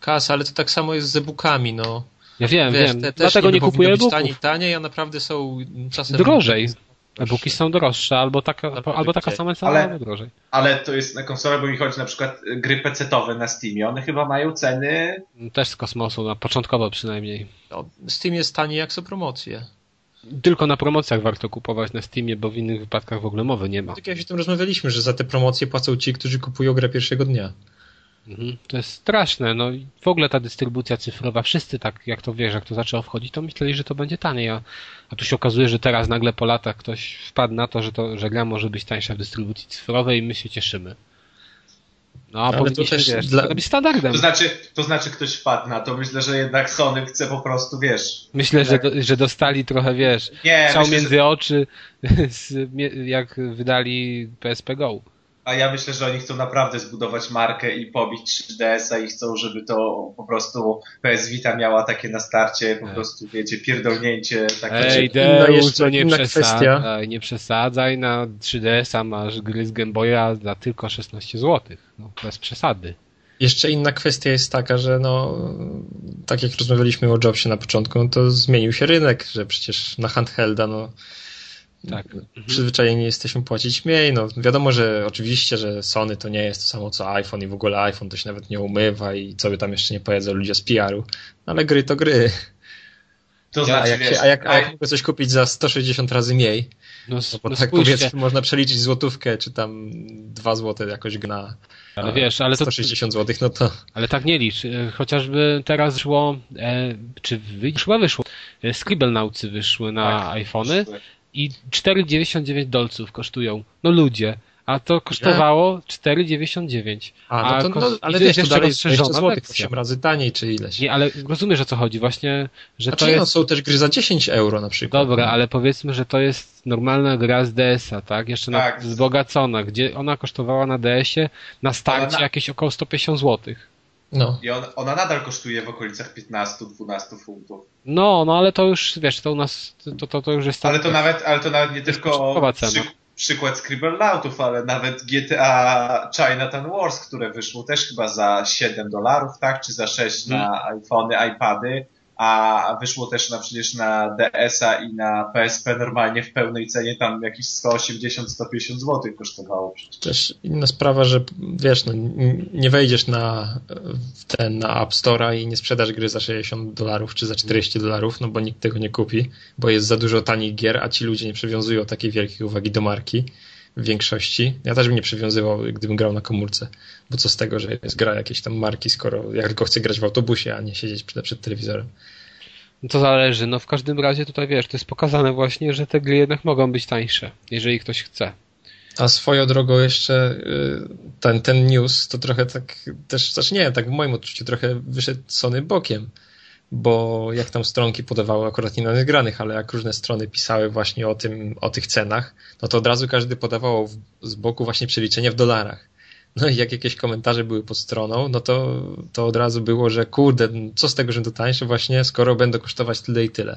Kas, ale to tak samo jest z e-bookami, no. Ja wiem, Wiesz, wiem. te Dlatego nie powinno kupuję e-booków. taniej, taniej, a naprawdę są czasem... Drożej. E-booki są droższe, albo taka, albo taka sama cena, Ale- albo drożej. Ale to jest na konsolę, bo mi chodzi na przykład gry PC-owe na Steamie, one chyba mają ceny Też z kosmosu, na początkowo przynajmniej. No, Steam jest taniej jak są promocje. tylko na promocjach warto kupować na Steamie, bo w innych wypadkach w ogóle mowy nie ma. Tak jak o tym rozmawialiśmy, że za te promocje płacą ci, którzy kupują grę pierwszego dnia. Mhm. To jest straszne. No i w ogóle ta dystrybucja cyfrowa, wszyscy tak, jak to wiesz, jak to zaczęło wchodzić, to myśleli, że to będzie taniej, a, a tu się okazuje, że teraz nagle po latach ktoś wpadł na to, że, to, że gra może być tańsza w dystrybucji cyfrowej i my się cieszymy. No, a Ale to też wiesz, dla- to standardem. To znaczy, to znaczy ktoś wpadł na to. Myślę, że jednak Sony chce po prostu, wiesz... Myślę, że, do, że dostali trochę, wiesz, Nie, strzał myślę, między że, oczy, jak wydali PSP Go. A ja myślę, że oni chcą naprawdę zbudować markę i pobić 3DS-a i chcą, żeby to po prostu PS Vita miała takie na starcie, po Tak. prostu, wiecie, pierdolnięcie takie... Ej, Deus, to nie przesadzaj, nie przesadzaj, na 3DS-a masz gry z Game Boya za tylko 16 zł. No, bez przesady. Jeszcze inna kwestia jest taka, że no, tak jak rozmawialiśmy o Jobsie na początku, no to zmienił się rynek, że przecież na handhelda, no, Tak. przyzwyczajeni jesteśmy płacić mniej. No, wiadomo, że oczywiście, że Sony to nie jest to samo co iPhone i w ogóle iPhone to się nawet nie umywa i co by tam jeszcze nie powiedzą ludzie z PR-u, ale gry to gry. To A znaczy, jak, wiesz, się, a jak, a a- jak mogę coś kupić za 160 razy mniej, No, no bo no tak spójrzcie, powiedzmy można przeliczyć złotówkę, czy tam 2 złote jakoś gna. ale wiesz, ale to, 160 zł, no to ale tak nie licz. E, Chociażby teraz wyszło, e, czy wyszło, wyszło, e, Scribblenautsy wyszły na Tak, iPhony i 4,99 dolców kosztują. No ludzie. A to kosztowało 4,99. A, no to, no, ale to wiesz, jest to jeszcze dalej jest 20 rozszerzona zł, wersja. 8 razy taniej, czy ileś. Nie, ale rozumiesz o co chodzi. Właśnie, że Znaczy, to nie, no, jest... są też gry za 10 euro na przykład. Dobra, ale powiedzmy, że to jest normalna gra z DS-a, tak? Jeszcze na, Tak. wzbogacona, gdzie ona kosztowała na DS-ie na starcie na- jakieś około 150 zł. No. I on, ona nadal kosztuje w okolicach 15-12 funtów. No, no ale to już, wiesz, to u nas, to, to, to już jest Ale to nawet, ale to nawet nie tylko przy, przykład Scribblenautów, ale nawet GTA Chinatown Wars, które wyszło też chyba za 7 dolarów, tak? Czy za 6 Hmm. na iPhony, iPady, a wyszło też na przecież na DS-a i na PSP normalnie w pełnej cenie tam jakieś 180-150 zł kosztowało przecież. Też inna sprawa, że wiesz, no, nie wejdziesz na ten na App Store'a i nie sprzedasz gry za 60 dolarów czy za 40 dolarów, no bo nikt tego nie kupi, bo jest za dużo tanich gier, a ci ludzie nie przywiązują takiej wielkiej uwagi do marki w większości. Ja też bym nie przywiązywał, gdybym grał na komórce, bo co z tego, że jest gra jakiejś tam marki, skoro ja tylko chcę grać w autobusie, a nie siedzieć przed, przed telewizorem. No To zależy, no w każdym razie tutaj, wiesz, to jest pokazane właśnie, że te gry jednak mogą być tańsze, jeżeli ktoś chce. A swoją drogą jeszcze y, ten, ten news to trochę tak też, znaczy nie, tak w moim odczuciu trochę wyszedł Sony bokiem, bo jak tam stronki podawały akurat nie na nagranych, ale jak różne strony pisały właśnie o tym, o tych cenach, no to od razu każdy podawał w, z boku właśnie przeliczenie w dolarach. No i jak jakieś komentarze były pod stroną, no to, to od razu było, że kurde, co z tego, że to tańsze właśnie, skoro będą kosztować tyle i tyle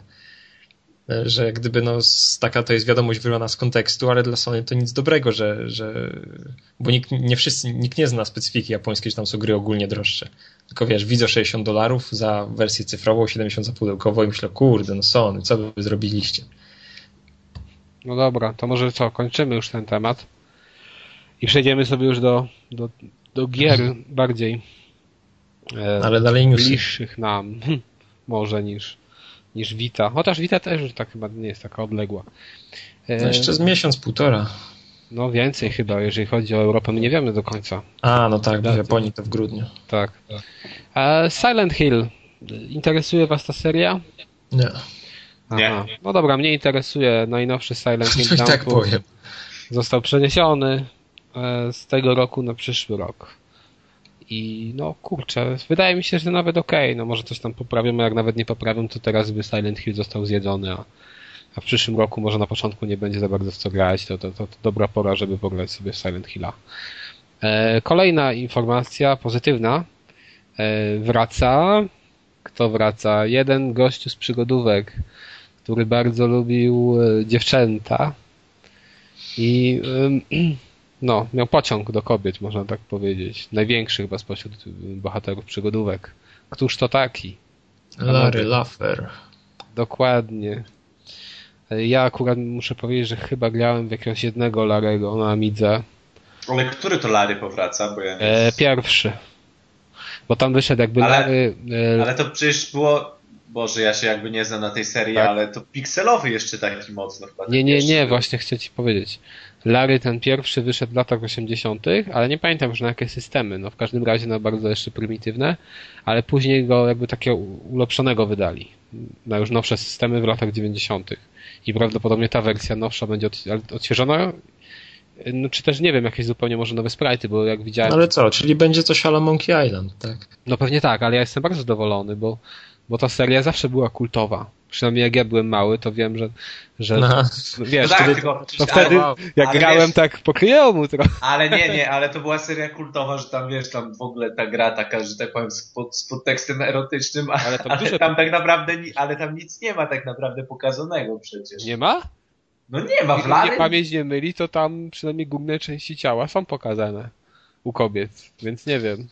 że gdyby no, taka to jest wiadomość wyrwana z kontekstu, ale dla Sony to nic dobrego, że, że bo nikt, nie wszyscy, nikt nie zna specyfiki japońskiej, że tam są gry ogólnie droższe. Tylko wiesz, widzę 60 dolarów za wersję cyfrową, 70 za pudełkową i myślę, kurde, no Sony, co wy zrobiliście? No dobra, to może co, kończymy już ten temat i przejdziemy sobie już do, do, do gier bardziej e, Ale dalej newsy. bliższych nam może niż, niż Vita. Chociaż Vita też już tak chyba nie jest taka odległa. E, No jeszcze z miesiąc, półtora. No więcej chyba, jeżeli chodzi o Europę, my nie wiemy do końca. A, no tak, w Tak. Japonii to w grudniu. Tak. E, Silent Hill. Interesuje Was ta seria? Nie, Aha. No dobra, mnie interesuje najnowszy Silent Hill. i tak powiem. Został przeniesiony e, z tego roku na przyszły rok. I no kurczę, wydaje mi się, że nawet okej, no może coś tam poprawią, a jak nawet nie poprawią, to teraz by Silent Hill został zjedzony, a, a w przyszłym roku może na początku nie będzie za bardzo w co grać, to, to, to, to dobra pora, żeby pograć sobie w Silent Hilla. E, kolejna informacja pozytywna. E, wraca. Kto wraca? Jeden gościu z przygodówek, który bardzo lubił e, dziewczęta i no, miał pociąg do kobiet, można tak powiedzieć. Największy chyba spośród bohaterów przygodówek. Któż to taki? Larry Laffer. Dokładnie. E, Ja akurat muszę powiedzieć, że chyba grałem w jakiegoś jednego Larego na Amidze. Ale który to Lary powraca? Bo ja nie E, pierwszy. Bo tam wyszedł jakby Ale- Lary... E, Ale to przecież było Boże, ja się jakby nie znam na tej serii, Tak. ale to pikselowy jeszcze taki mocno chyba. Nie, nie, pierwszy nie, właśnie chcę ci powiedzieć. Larry ten pierwszy wyszedł w latach 80., ale nie pamiętam już na jakie systemy. No w każdym razie na bardzo jeszcze prymitywne, ale później go jakby takiego ulepszonego wydali. Na już nowsze systemy w latach 90. I prawdopodobnie ta wersja nowsza będzie od, odświeżona. No czy też nie wiem, jakieś zupełnie może nowe sprite'y, bo jak widziałem. Ale co, czyli będzie coś ala Monkey Island, tak? No pewnie tak, ale ja jestem bardzo zadowolony, bo, bo ta seria zawsze była kultowa. Przynajmniej jak ja byłem mały, to wiem, że, że No. wiesz, No tak, wtedy, tylko, to ale, wtedy wow. jak ale grałem wiesz- tak po kryjomu trochę. ale nie, nie, ale to była seria kultowa, że tam wiesz, tam w ogóle ta gra taka, że tak powiem, z, pod, z podtekstem erotycznym, ale, Ale tam ale dużo- tam tak naprawdę, ale tam nic nie ma tak naprawdę pokazanego przecież. Nie ma? No nie ma, w Jeśli Lary mnie pamięć nie myli, to tam przynajmniej główne części ciała są pokazane u kobiet, więc nie wiem.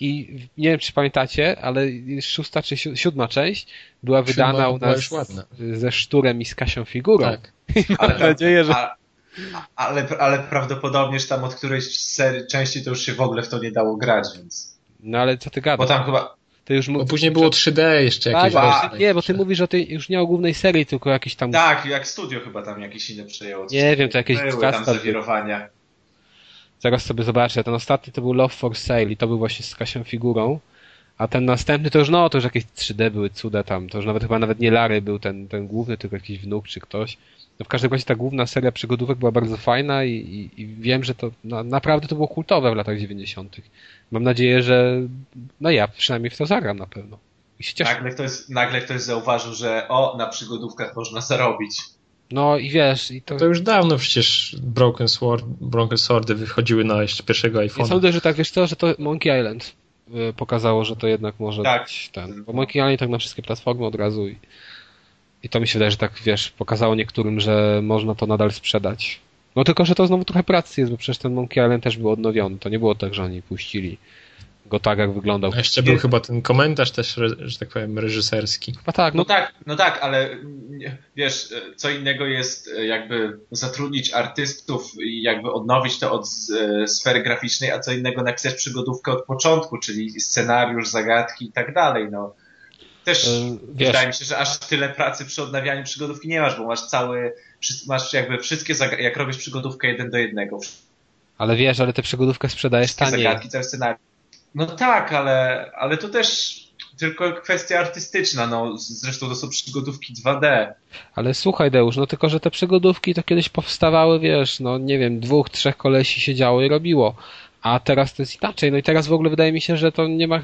I nie wiem, czy pamiętacie, ale szósta czy si- siódma część była wydana Siódma u była nas ze Szturem i z Kasią Figurą. Tak. ale, Mam nadzieję, że- a, ale, ale prawdopodobnie, że tam od którejś serii, części to już się w ogóle w to nie dało grać, więc. No ale co ty Bo gadasz? tam chyba. To już mu- Bo później było 3D jeszcze Tak, jakieś bo- wersje nie, bo ty mówisz o tej już nie o głównej serii, tylko jakiś tam Tak, jak studio chyba tam jakieś inne przejęło. Nie wiem, to jakieś Były tam zawirowania. Zaraz sobie zobaczę. Ten ostatni to był Love for Sale i to był właśnie z Kasią Figurą. A ten następny to już no, to już jakieś 3D były cuda tam. To już nawet chyba nawet nie Lary był ten, ten główny, tylko jakiś wnuk czy ktoś. No w każdym razie ta główna seria przygodówek była bardzo fajna i, i, i wiem, że to no, naprawdę to było kultowe w latach 90. Mam nadzieję, że no ja przynajmniej w to zagram na pewno. I się cieszę. Nagle ktoś, nagle ktoś zauważył, że o, na przygodówkach można zarobić. No i wiesz, i to, To już dawno przecież Broken Sword, Broken Swordy wychodziły na jeszcze pierwszego iPhone'a. sądzę, że tak, wiesz co, że to Monkey Island y, pokazało, że to jednak może Tak. być ten. Bo Monkey Island tak na wszystkie platformy od razu i, i to mi się wydaje, że tak, wiesz, pokazało niektórym, że można to nadal sprzedać. No tylko, że to znowu trochę pracy jest, bo przecież ten Monkey Island też był odnowiony. To nie było tak, że oni puścili go tak, jak wyglądał. A jeszcze był chyba ten komentarz też, że tak powiem, reżyserski. Chyba tak, No no tak, no tak, ale wiesz, co innego jest jakby zatrudnić artystów i jakby odnowić to od e, sfery graficznej, a co innego napisać przygodówkę od początku, czyli scenariusz, zagadki i tak dalej, no. Też E, wiesz- wydaje mi się, że aż tyle pracy przy odnawianiu przygodówki nie masz, bo masz cały, masz jakby wszystkie, jak robisz przygodówkę jeden do jednego, ale wiesz, ale tę przygodówkę sprzedajesz taniej. zagadki, cały scenariusz. No tak, ale, ale to też tylko kwestia artystyczna, no. Zresztą to są przygodówki 2D. Ale słuchaj, Deusz, no tylko, że te przygodówki to kiedyś powstawały, wiesz, no nie wiem, dwóch, trzech kolesi siedziało i robiło. A teraz to jest inaczej. No i teraz w ogóle wydaje mi się, że to nie ma.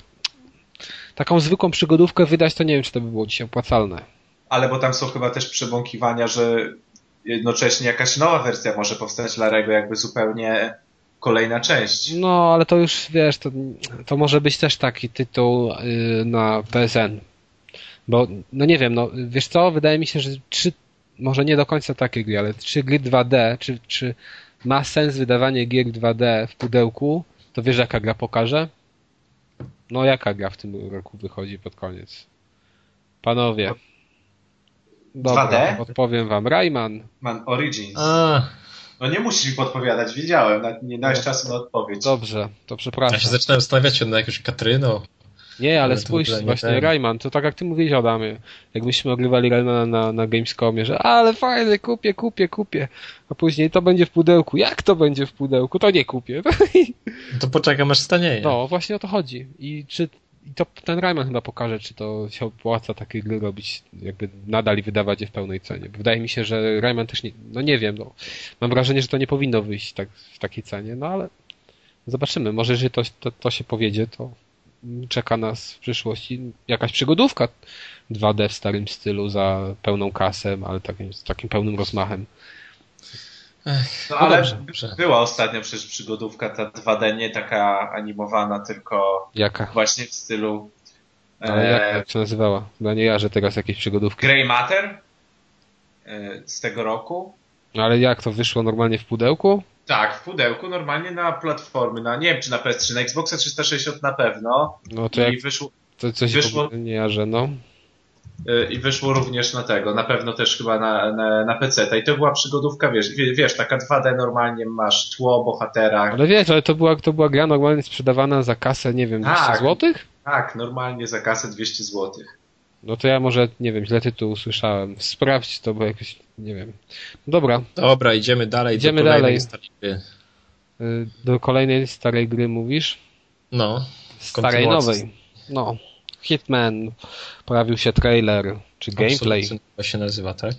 Taką zwykłą przygodówkę wydać, to nie wiem, czy to by było dzisiaj opłacalne. Ale bo tam są chyba też przebąkiwania, że jednocześnie jakaś nowa wersja może powstać Larego, jakby zupełnie kolejna część. No, ale to już wiesz, to, to może być też taki tytuł yy, na PSN. Bo, no nie wiem, no wiesz co, wydaje mi się, że trzy, może nie do końca takie gry, ale trzy gry 2D, czy, czy ma sens wydawanie gier 2D w pudełku, to wiesz jaka gra pokaże? No jaka gra w tym roku wychodzi pod koniec? Panowie. Dobra, 2D? odpowiem wam. Rayman. Man Origins. A, No nie musisz mi podpowiadać, wiedziałem, nie dałeś czasu na odpowiedź. Dobrze, to ja przepraszam. się zaczynałem zastanawiać się nad jakąś Katryną. Nie, ale to spójrz, właśnie ten. Rayman, to tak jak ty mówiłeś Adamie, jakbyśmy ogrywali Raymana na, na Gamescomie, że ale fajny, kupię, kupię, kupię, a później to będzie w pudełku. Jak to będzie w pudełku? To nie kupię. To poczekam aż stanieje. No, właśnie o to chodzi. I czy i to ten Rayman chyba pokaże, czy to się opłaca takie gry robić, jakby nadal i wydawać je w pełnej cenie. Wydaje mi się, że Rayman też nie, no nie wiem, no. Mam wrażenie, że to nie powinno wyjść tak, w takiej cenie, no ale zobaczymy. Może jeżeli to, to, to się powiedzie, to czeka nas w przyszłości jakaś przygodówka 2D w starym stylu za pełną kasę, ale takim, z takim pełnym rozmachem. No, No ale dobrze, dobrze. była ostatnio przecież przygodówka ta 2D, nie taka animowana, tylko Jaka? właśnie w stylu Ale jak, e, jak się nazywała? Chyba nie ja, że teraz jakieś przygodówki. Grey Matter e, z tego roku. No ale jak to wyszło normalnie w pudełku? Tak, w pudełku, normalnie na platformy, na nie wiem czy na PS3, na Xboxa 360 na pewno. No to jak I wyszło, to coś wyszło- nie ja, że no. Y, I wyszło również na tego, na pewno też chyba na, na, na PC. I to była przygodówka, wiesz, wie- wiesz, taka 2D normalnie masz tło, bohatera. Ale wiesz, ale to była, to była gra normalnie sprzedawana za kasę, nie wiem, 200 Tak. złotych? Tak, normalnie za kasę 200 zł. No to ja może, nie wiem, źle tytuł usłyszałem. Sprawdź to, bo jakoś, nie wiem. Dobra. Dobra, idziemy dalej. Idziemy do dalej. Gry. Y, do kolejnej starej gry mówisz? No. Starej nowej. No. Hitman. Pojawił się trailer, czy gameplay. To się nazywa, tak?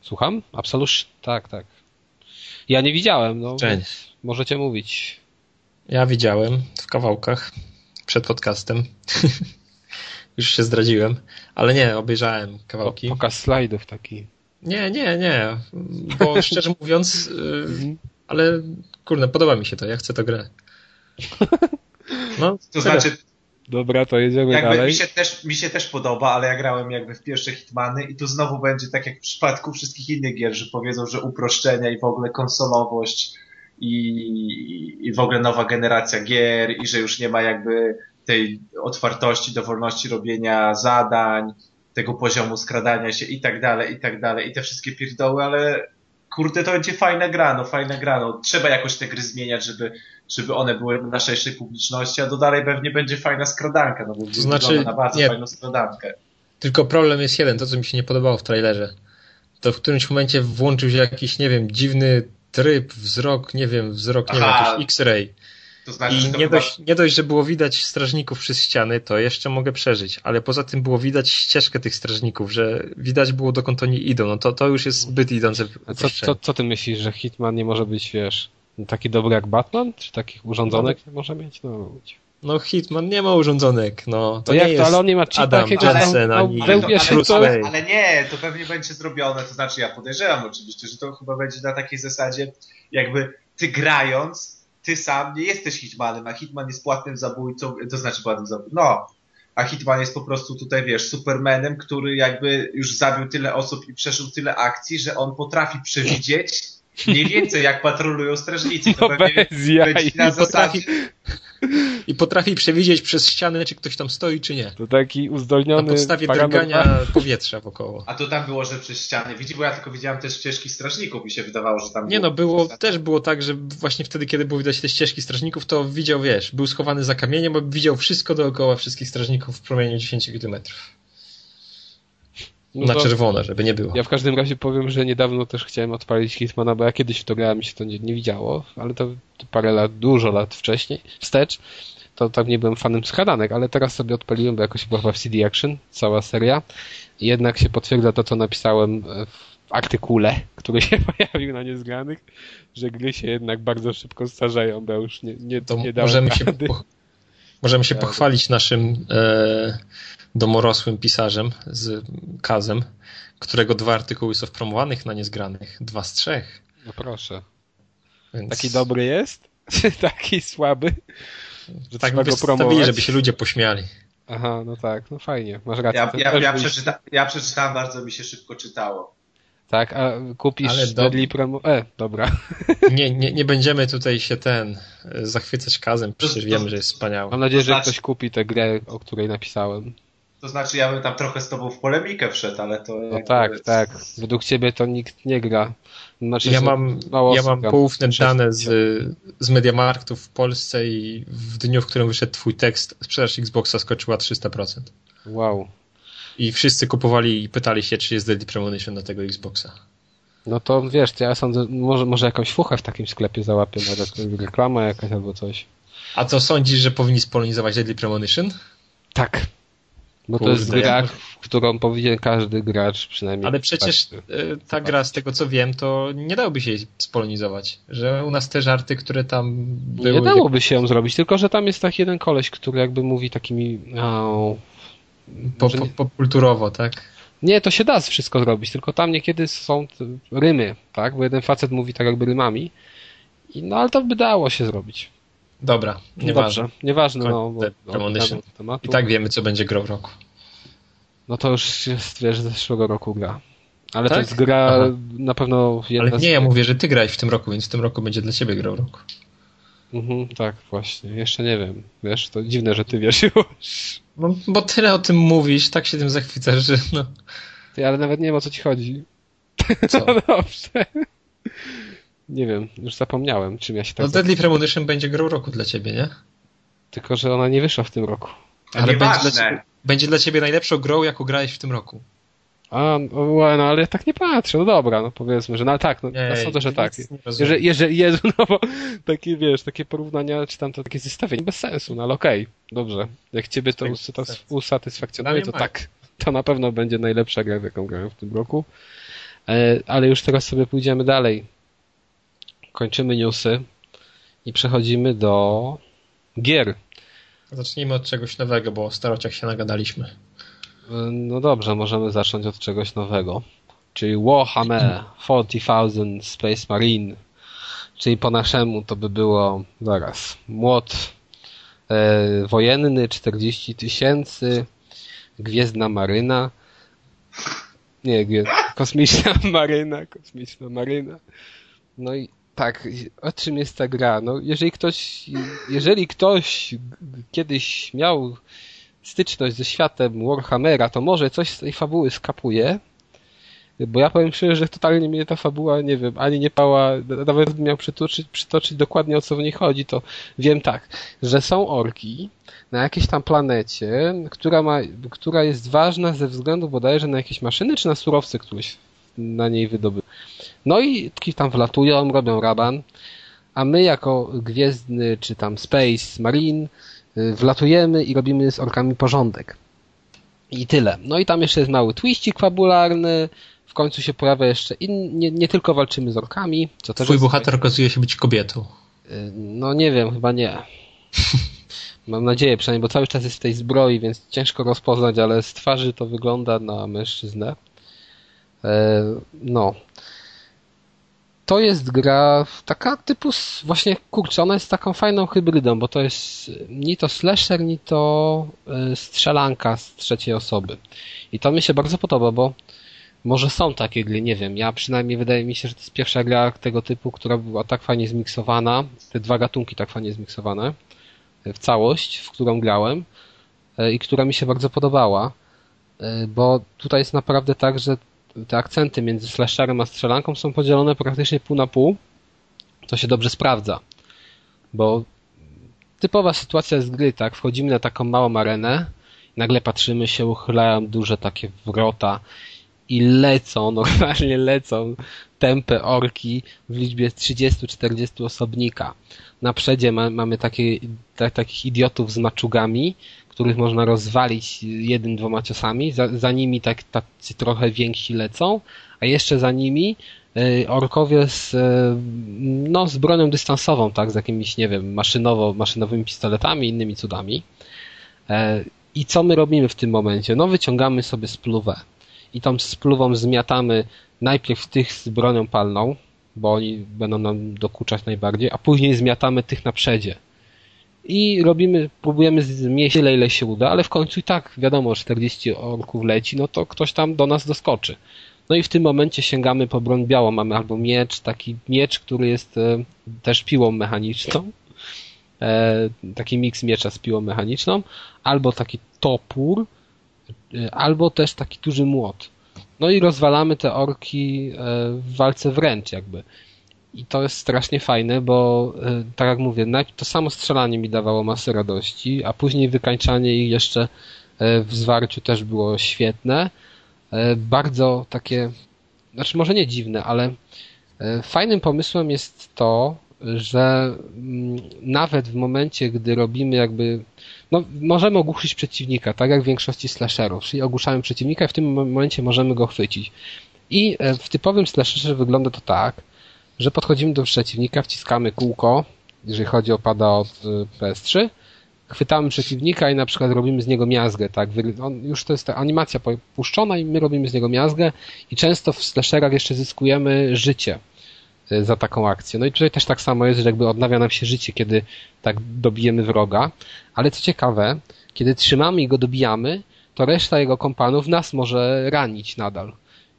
Słucham? Absolution? Tak, tak. Ja nie widziałem, no. Cześć. Możecie mówić. Ja widziałem w kawałkach przed podcastem. Już się zdradziłem, ale nie, obejrzałem kawałki. Pokaz slajdów taki. Nie, nie, nie, bo szczerze mówiąc, yy, ale kurde, podoba mi się to, ja chcę to grę. No, to znaczy, Dobra, to jedziemy jakby dalej. Mi się, też, mi się też podoba, ale ja grałem jakby w pierwsze Hitmany i tu znowu będzie tak jak w przypadku wszystkich innych gier, że powiedzą, że uproszczenia i w ogóle konsolowość i, i w ogóle nowa generacja gier i że już nie ma jakby tej otwartości, dowolności robienia zadań, tego poziomu skradania się i tak dalej, i tak dalej, i te wszystkie pierdoły, ale kurde, to będzie fajna gra, no fajna gra, no trzeba jakoś te gry zmieniać, żeby, żeby one były na szerszej publiczności, a do dalej pewnie będzie fajna skradanka, no bo to znaczy, na bardzo nie, fajną skradankę. Tylko problem jest jeden, to co mi się nie podobało w trailerze, to w którymś momencie włączył się jakiś, nie wiem, dziwny tryb, wzrok, nie wiem, wzrok, nie Aha. wiem, jakiś X-ray. To znaczy, I nie, chyba... dość, nie dość, że było widać strażników przez ściany, to jeszcze mogę przeżyć, ale poza tym było widać ścieżkę tych strażników, że widać było dokąd oni idą, no to, to już jest zbyt idące. A co, co, co ty myślisz, że Hitman nie może być, wiesz, taki dobry jak Batman? Czy takich urządzonek no, może mieć? No, no Hitman nie ma urządzonek, no. To no jak to, ale on nie ma chipa Jensen, ale, ani ale, to, ale, ale, nie, to pewnie będzie zrobione, to znaczy ja podejrzewam oczywiście, że to chyba będzie na takiej zasadzie, jakby ty grając, ty sam nie jesteś Hitmanem, a Hitman jest płatnym zabójcą, to znaczy płatnym zabójcą, no, a Hitman jest po prostu tutaj, wiesz, Supermanem, który jakby już zabił tyle osób i przeżył tyle akcji, że on potrafi przewidzieć mniej więcej jak patrolują strażnicy. To no bez jaj. Na zasadzie... I potrafi przewidzieć przez ścianę, czy ktoś tam stoi, czy nie. To taki uzdolniony... Na podstawie drgania powietrza wokoło. A to tam było, że przez ściany widzi, bo ja tylko widziałem też ścieżki strażników mi się wydawało, że tam Nie było... no, było, też było tak, że właśnie wtedy, kiedy było widać te ścieżki strażników, to widział, wiesz, był schowany za kamieniem, bo widział wszystko dookoła wszystkich strażników w promieniu 10 kilometrów. No na czerwono, żeby nie było. Ja w każdym razie powiem, że niedawno też chciałem odpalić Hitmana, bo ja kiedyś w to grałem się to nie, nie widziało, ale to, to, parę lat, dużo lat wcześniej, wstecz, to tam nie byłem fanem skradanek, ale teraz sobie odpaliłem, bo jakoś była w CD Action, cała seria. I jednak się potwierdza to, co napisałem w artykule, który się pojawił na Niezgranych, że gry się jednak bardzo szybko starzeją, bo już nie, nie, to nie możemy się, po, możemy się pochwalić naszym e, domorosłym pisarzem z Kazem, którego dwa artykuły są promowanych na niezgranych. Dwa z trzech. No proszę. Więc... Taki dobry jest? Taki słaby? Że tak by go promować? żeby się ludzie pośmiali. Aha, no tak, no fajnie, masz rację. Ja, ja, ja, przeczyta, ja przeczytałem, bardzo mi się szybko czytało. Tak, a kupisz Ale do... Deadly Promo... E, dobra. Nie, nie, nie będziemy tutaj się ten zachwycać kazem, przecież to, wiemy, że jest wspaniały. Mam nadzieję, że znaczy... ktoś kupi tę grę, o której napisałem. To znaczy, ja bym tam trochę z tobą w polemikę wszedł, ale to. No tak, jest... tak. Według ciebie to nikt nie gra. Znaczy, ja mam, ja mam poufne dane z, z Mediamarktu w Polsce i w dniu, w którym wyszedł twój tekst, sprzedaż Xboxa skoczyła 300%. Wow. I wszyscy kupowali i pytali się, czy jest Deadly Premonition na tego Xboxa. No to wiesz, ja sądzę, może, może jakąś fuchę w takim sklepie załapię, nawet reklama jakaś albo coś. A co sądzisz, że powinni spolonizować Deadly Premonition? Tak. Bo Kurde, to jest gra, w którą powinien każdy gracz przynajmniej. Ale przecież e, ta gra, z tego co wiem, to nie dałoby się jej spolonizować. Że u nas te żarty, które tam były... Nie dałoby się ją zrobić, tylko że tam jest taki jeden koleś, który jakby mówi takimi... Oh, po, po, popkulturowo, tak? Nie, to się da wszystko zrobić, tylko tam niekiedy są rymy, tak? Bo jeden facet mówi tak jakby rymami. I, no ale to by dało się zrobić. Dobra, nieważne. Dobrze, nieważne, no. Bo, no I tak wiemy, co będzie grą roku. No to już jest, wiesz, z zeszłego roku gra. Ale tak? to jest gra Aha. na pewno jedna Ale nie, z... ja mówię, że ty grałeś w tym roku, więc w tym roku będzie dla ciebie grą roku. Mhm, tak, właśnie. Jeszcze nie wiem. Wiesz, to dziwne, że ty wiesz już. No, bo tyle o tym mówisz, tak się tym zachwycasz, że no... Ty, ale nawet nie wiem, o co ci chodzi. Co? no dobrze. Nie wiem, już zapomniałem, czym ja się tak... No Deadly Premonition będzie grą roku dla ciebie, nie? Tylko, że ona nie wyszła w tym roku. Ale będzie dla ciebie... Będzie dla ciebie najlepszą grą, jaką grałeś w tym roku. A, no, no ale ja tak nie patrzę, no dobra, no powiedzmy, że no ale tak, no, Ej, no sądzę, że tak. Jeżeli, jeżeli, Jezu, no bo takie, wiesz, takie porównania, czy tam to takie zestawienie bez sensu, no ale okej, dobrze. Jak ciebie to Tak, to usatysfakcjonuje, to Dla mnie tak, to na pewno będzie najlepsza gra, w jaką grałem w tym roku. E, ale już teraz sobie pójdziemy dalej. Kończymy newsy i przechodzimy do gier. Zacznijmy od czegoś nowego, bo o starociach się nagadaliśmy. E, No dobrze, możemy zacząć od czegoś nowego. Czyli Warhammer 40,000 Space Marine. Czyli po naszemu to by było zaraz młot e, wojenny 40 tysięcy, Gwiezdna Maryna. Nie, gwie, kosmiczna maryna, kosmiczna maryna. No i tak, o czym jest ta gra? No, jeżeli ktoś, jeżeli ktoś kiedyś miał styczność ze światem Warhammera, to może coś z tej fabuły skapuje. Bo ja powiem szczerze, że totalnie mnie ta fabuła, nie wiem, ani nie pała, nawet gdybym miał przytoczyć, przytoczyć dokładnie o co w niej chodzi, to wiem tak, że są orki na jakiejś tam planecie, która, ma, która jest ważna ze względu bodajże na jakieś maszyny, czy na surowce, które się na niej wydobyły. No i tam wlatują, robią raban, a my jako Gwiezdny, czy tam Space Marine y, wlatujemy i robimy z orkami porządek. I tyle. No i tam jeszcze jest mały twistik fabularny, w końcu się pojawia jeszcze in, nie, nie tylko walczymy z orkami, co też Twój bohater okazuje się być kobietą. Y, No nie wiem, chyba nie. Mam nadzieję przynajmniej, bo cały czas jest w tej zbroi, więc ciężko rozpoznać, ale z twarzy to wygląda na mężczyznę. E, No. To jest gra taka typu, właśnie kurczę, ona jest taką fajną hybrydą, bo to jest ni to slasher, ni to e, strzelanka z trzeciej osoby. I to mi się bardzo podoba, bo może są takie gry, nie wiem. Ja przynajmniej wydaje mi się, że to jest pierwsza gra tego typu, która była tak fajnie zmiksowana, te dwa gatunki tak fajnie zmiksowane e, w całość, w którą grałem e, i która mi się bardzo podobała, e, bo tutaj jest naprawdę tak, że te akcenty między slasherem a strzelanką są podzielone praktycznie pół na pół. To się dobrze sprawdza, bo typowa sytuacja z gry, tak, wchodzimy na taką małą arenę, nagle patrzymy się, uchylają duże takie wrota i lecą, normalnie lecą tępe orki w liczbie 30-40 osobnika. Na przedzie ma, mamy takie, ta, takich idiotów z maczugami, których można rozwalić jednym, dwoma ciosami. Za, za nimi tak tacy trochę więksi lecą, a jeszcze za nimi y, orkowie z, y, no, z bronią dystansową, tak, z jakimiś, nie wiem, maszynowo, maszynowymi pistoletami, innymi cudami. E, I co my robimy w tym momencie? No, wyciągamy sobie spluwę i tą spluwą zmiatamy najpierw tych z bronią palną, bo oni będą nam dokuczać najbardziej, a później zmiatamy tych na przedzie. I robimy, próbujemy zmieść tyle, ile się uda, ale w końcu i tak wiadomo, 40 orków leci, no to ktoś tam do nas doskoczy. No i w tym momencie sięgamy po broń białą. Mamy albo miecz, taki miecz, który jest e, też piłą mechaniczną. E, taki miks miecza z piłą mechaniczną, albo taki topór, e, albo też taki duży młot. No i rozwalamy te orki e, w walce wręcz jakby. I to jest strasznie fajne, bo e, tak jak mówię, to samo strzelanie mi dawało masę radości, a później wykańczanie ich jeszcze e, w zwarciu też było świetne. E, Bardzo takie, znaczy może nie dziwne, ale fajnym pomysłem jest to, że mm, nawet w momencie, gdy robimy jakby, no możemy ogłuszyć przeciwnika, tak jak w większości slasherów, czyli ogłuszamy przeciwnika i w tym momencie możemy go chwycić. I w typowym slasherze wygląda to tak, że podchodzimy do przeciwnika, wciskamy kółko, jeżeli chodzi o pada od y, PS3, chwytamy przeciwnika i na przykład robimy z niego miazgę, tak? On, już to jest ta animacja puszczona i my robimy z niego miazgę i często w slasherach jeszcze zyskujemy życie y, za taką akcję. No i tutaj też tak samo jest, że jakby odnawia nam się życie, kiedy tak dobijemy wroga, ale co ciekawe, kiedy trzymamy i go dobijamy, to reszta jego kompanów nas może ranić nadal.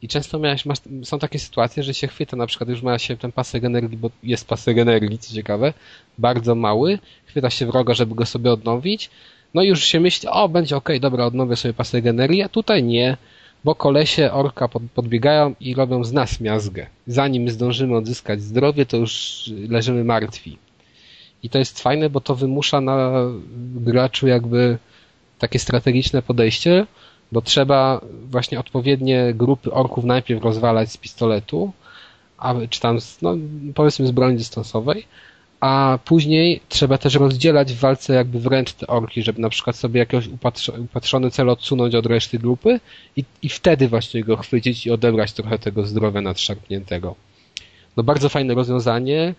I często miałeś, masz, są takie sytuacje, że się chwyta, na przykład już ma się ten pasek energii, bo jest pasek energii, co ciekawe, bardzo mały, chwyta się wroga, żeby go sobie odnowić, no i już się myśli, o, będzie okej, dobra, odnowię sobie pasek energii, a tutaj nie, bo kolesie orka pod, podbiegają i robią z nas miazgę. Zanim zdążymy odzyskać zdrowie, to już leżymy martwi. I to jest fajne, bo to wymusza na graczu jakby takie strategiczne podejście, bo trzeba właśnie odpowiednie grupy orków najpierw rozwalać z pistoletu, a, czy tam, z, no, powiedzmy z broni dystansowej, a później trzeba też rozdzielać w walce jakby wręcz te orki, żeby na przykład sobie jakiś upatrzony cel odsunąć od reszty grupy i, i wtedy właśnie go chwycić i odebrać trochę tego zdrowia nadszarpniętego. No bardzo fajne rozwiązanie.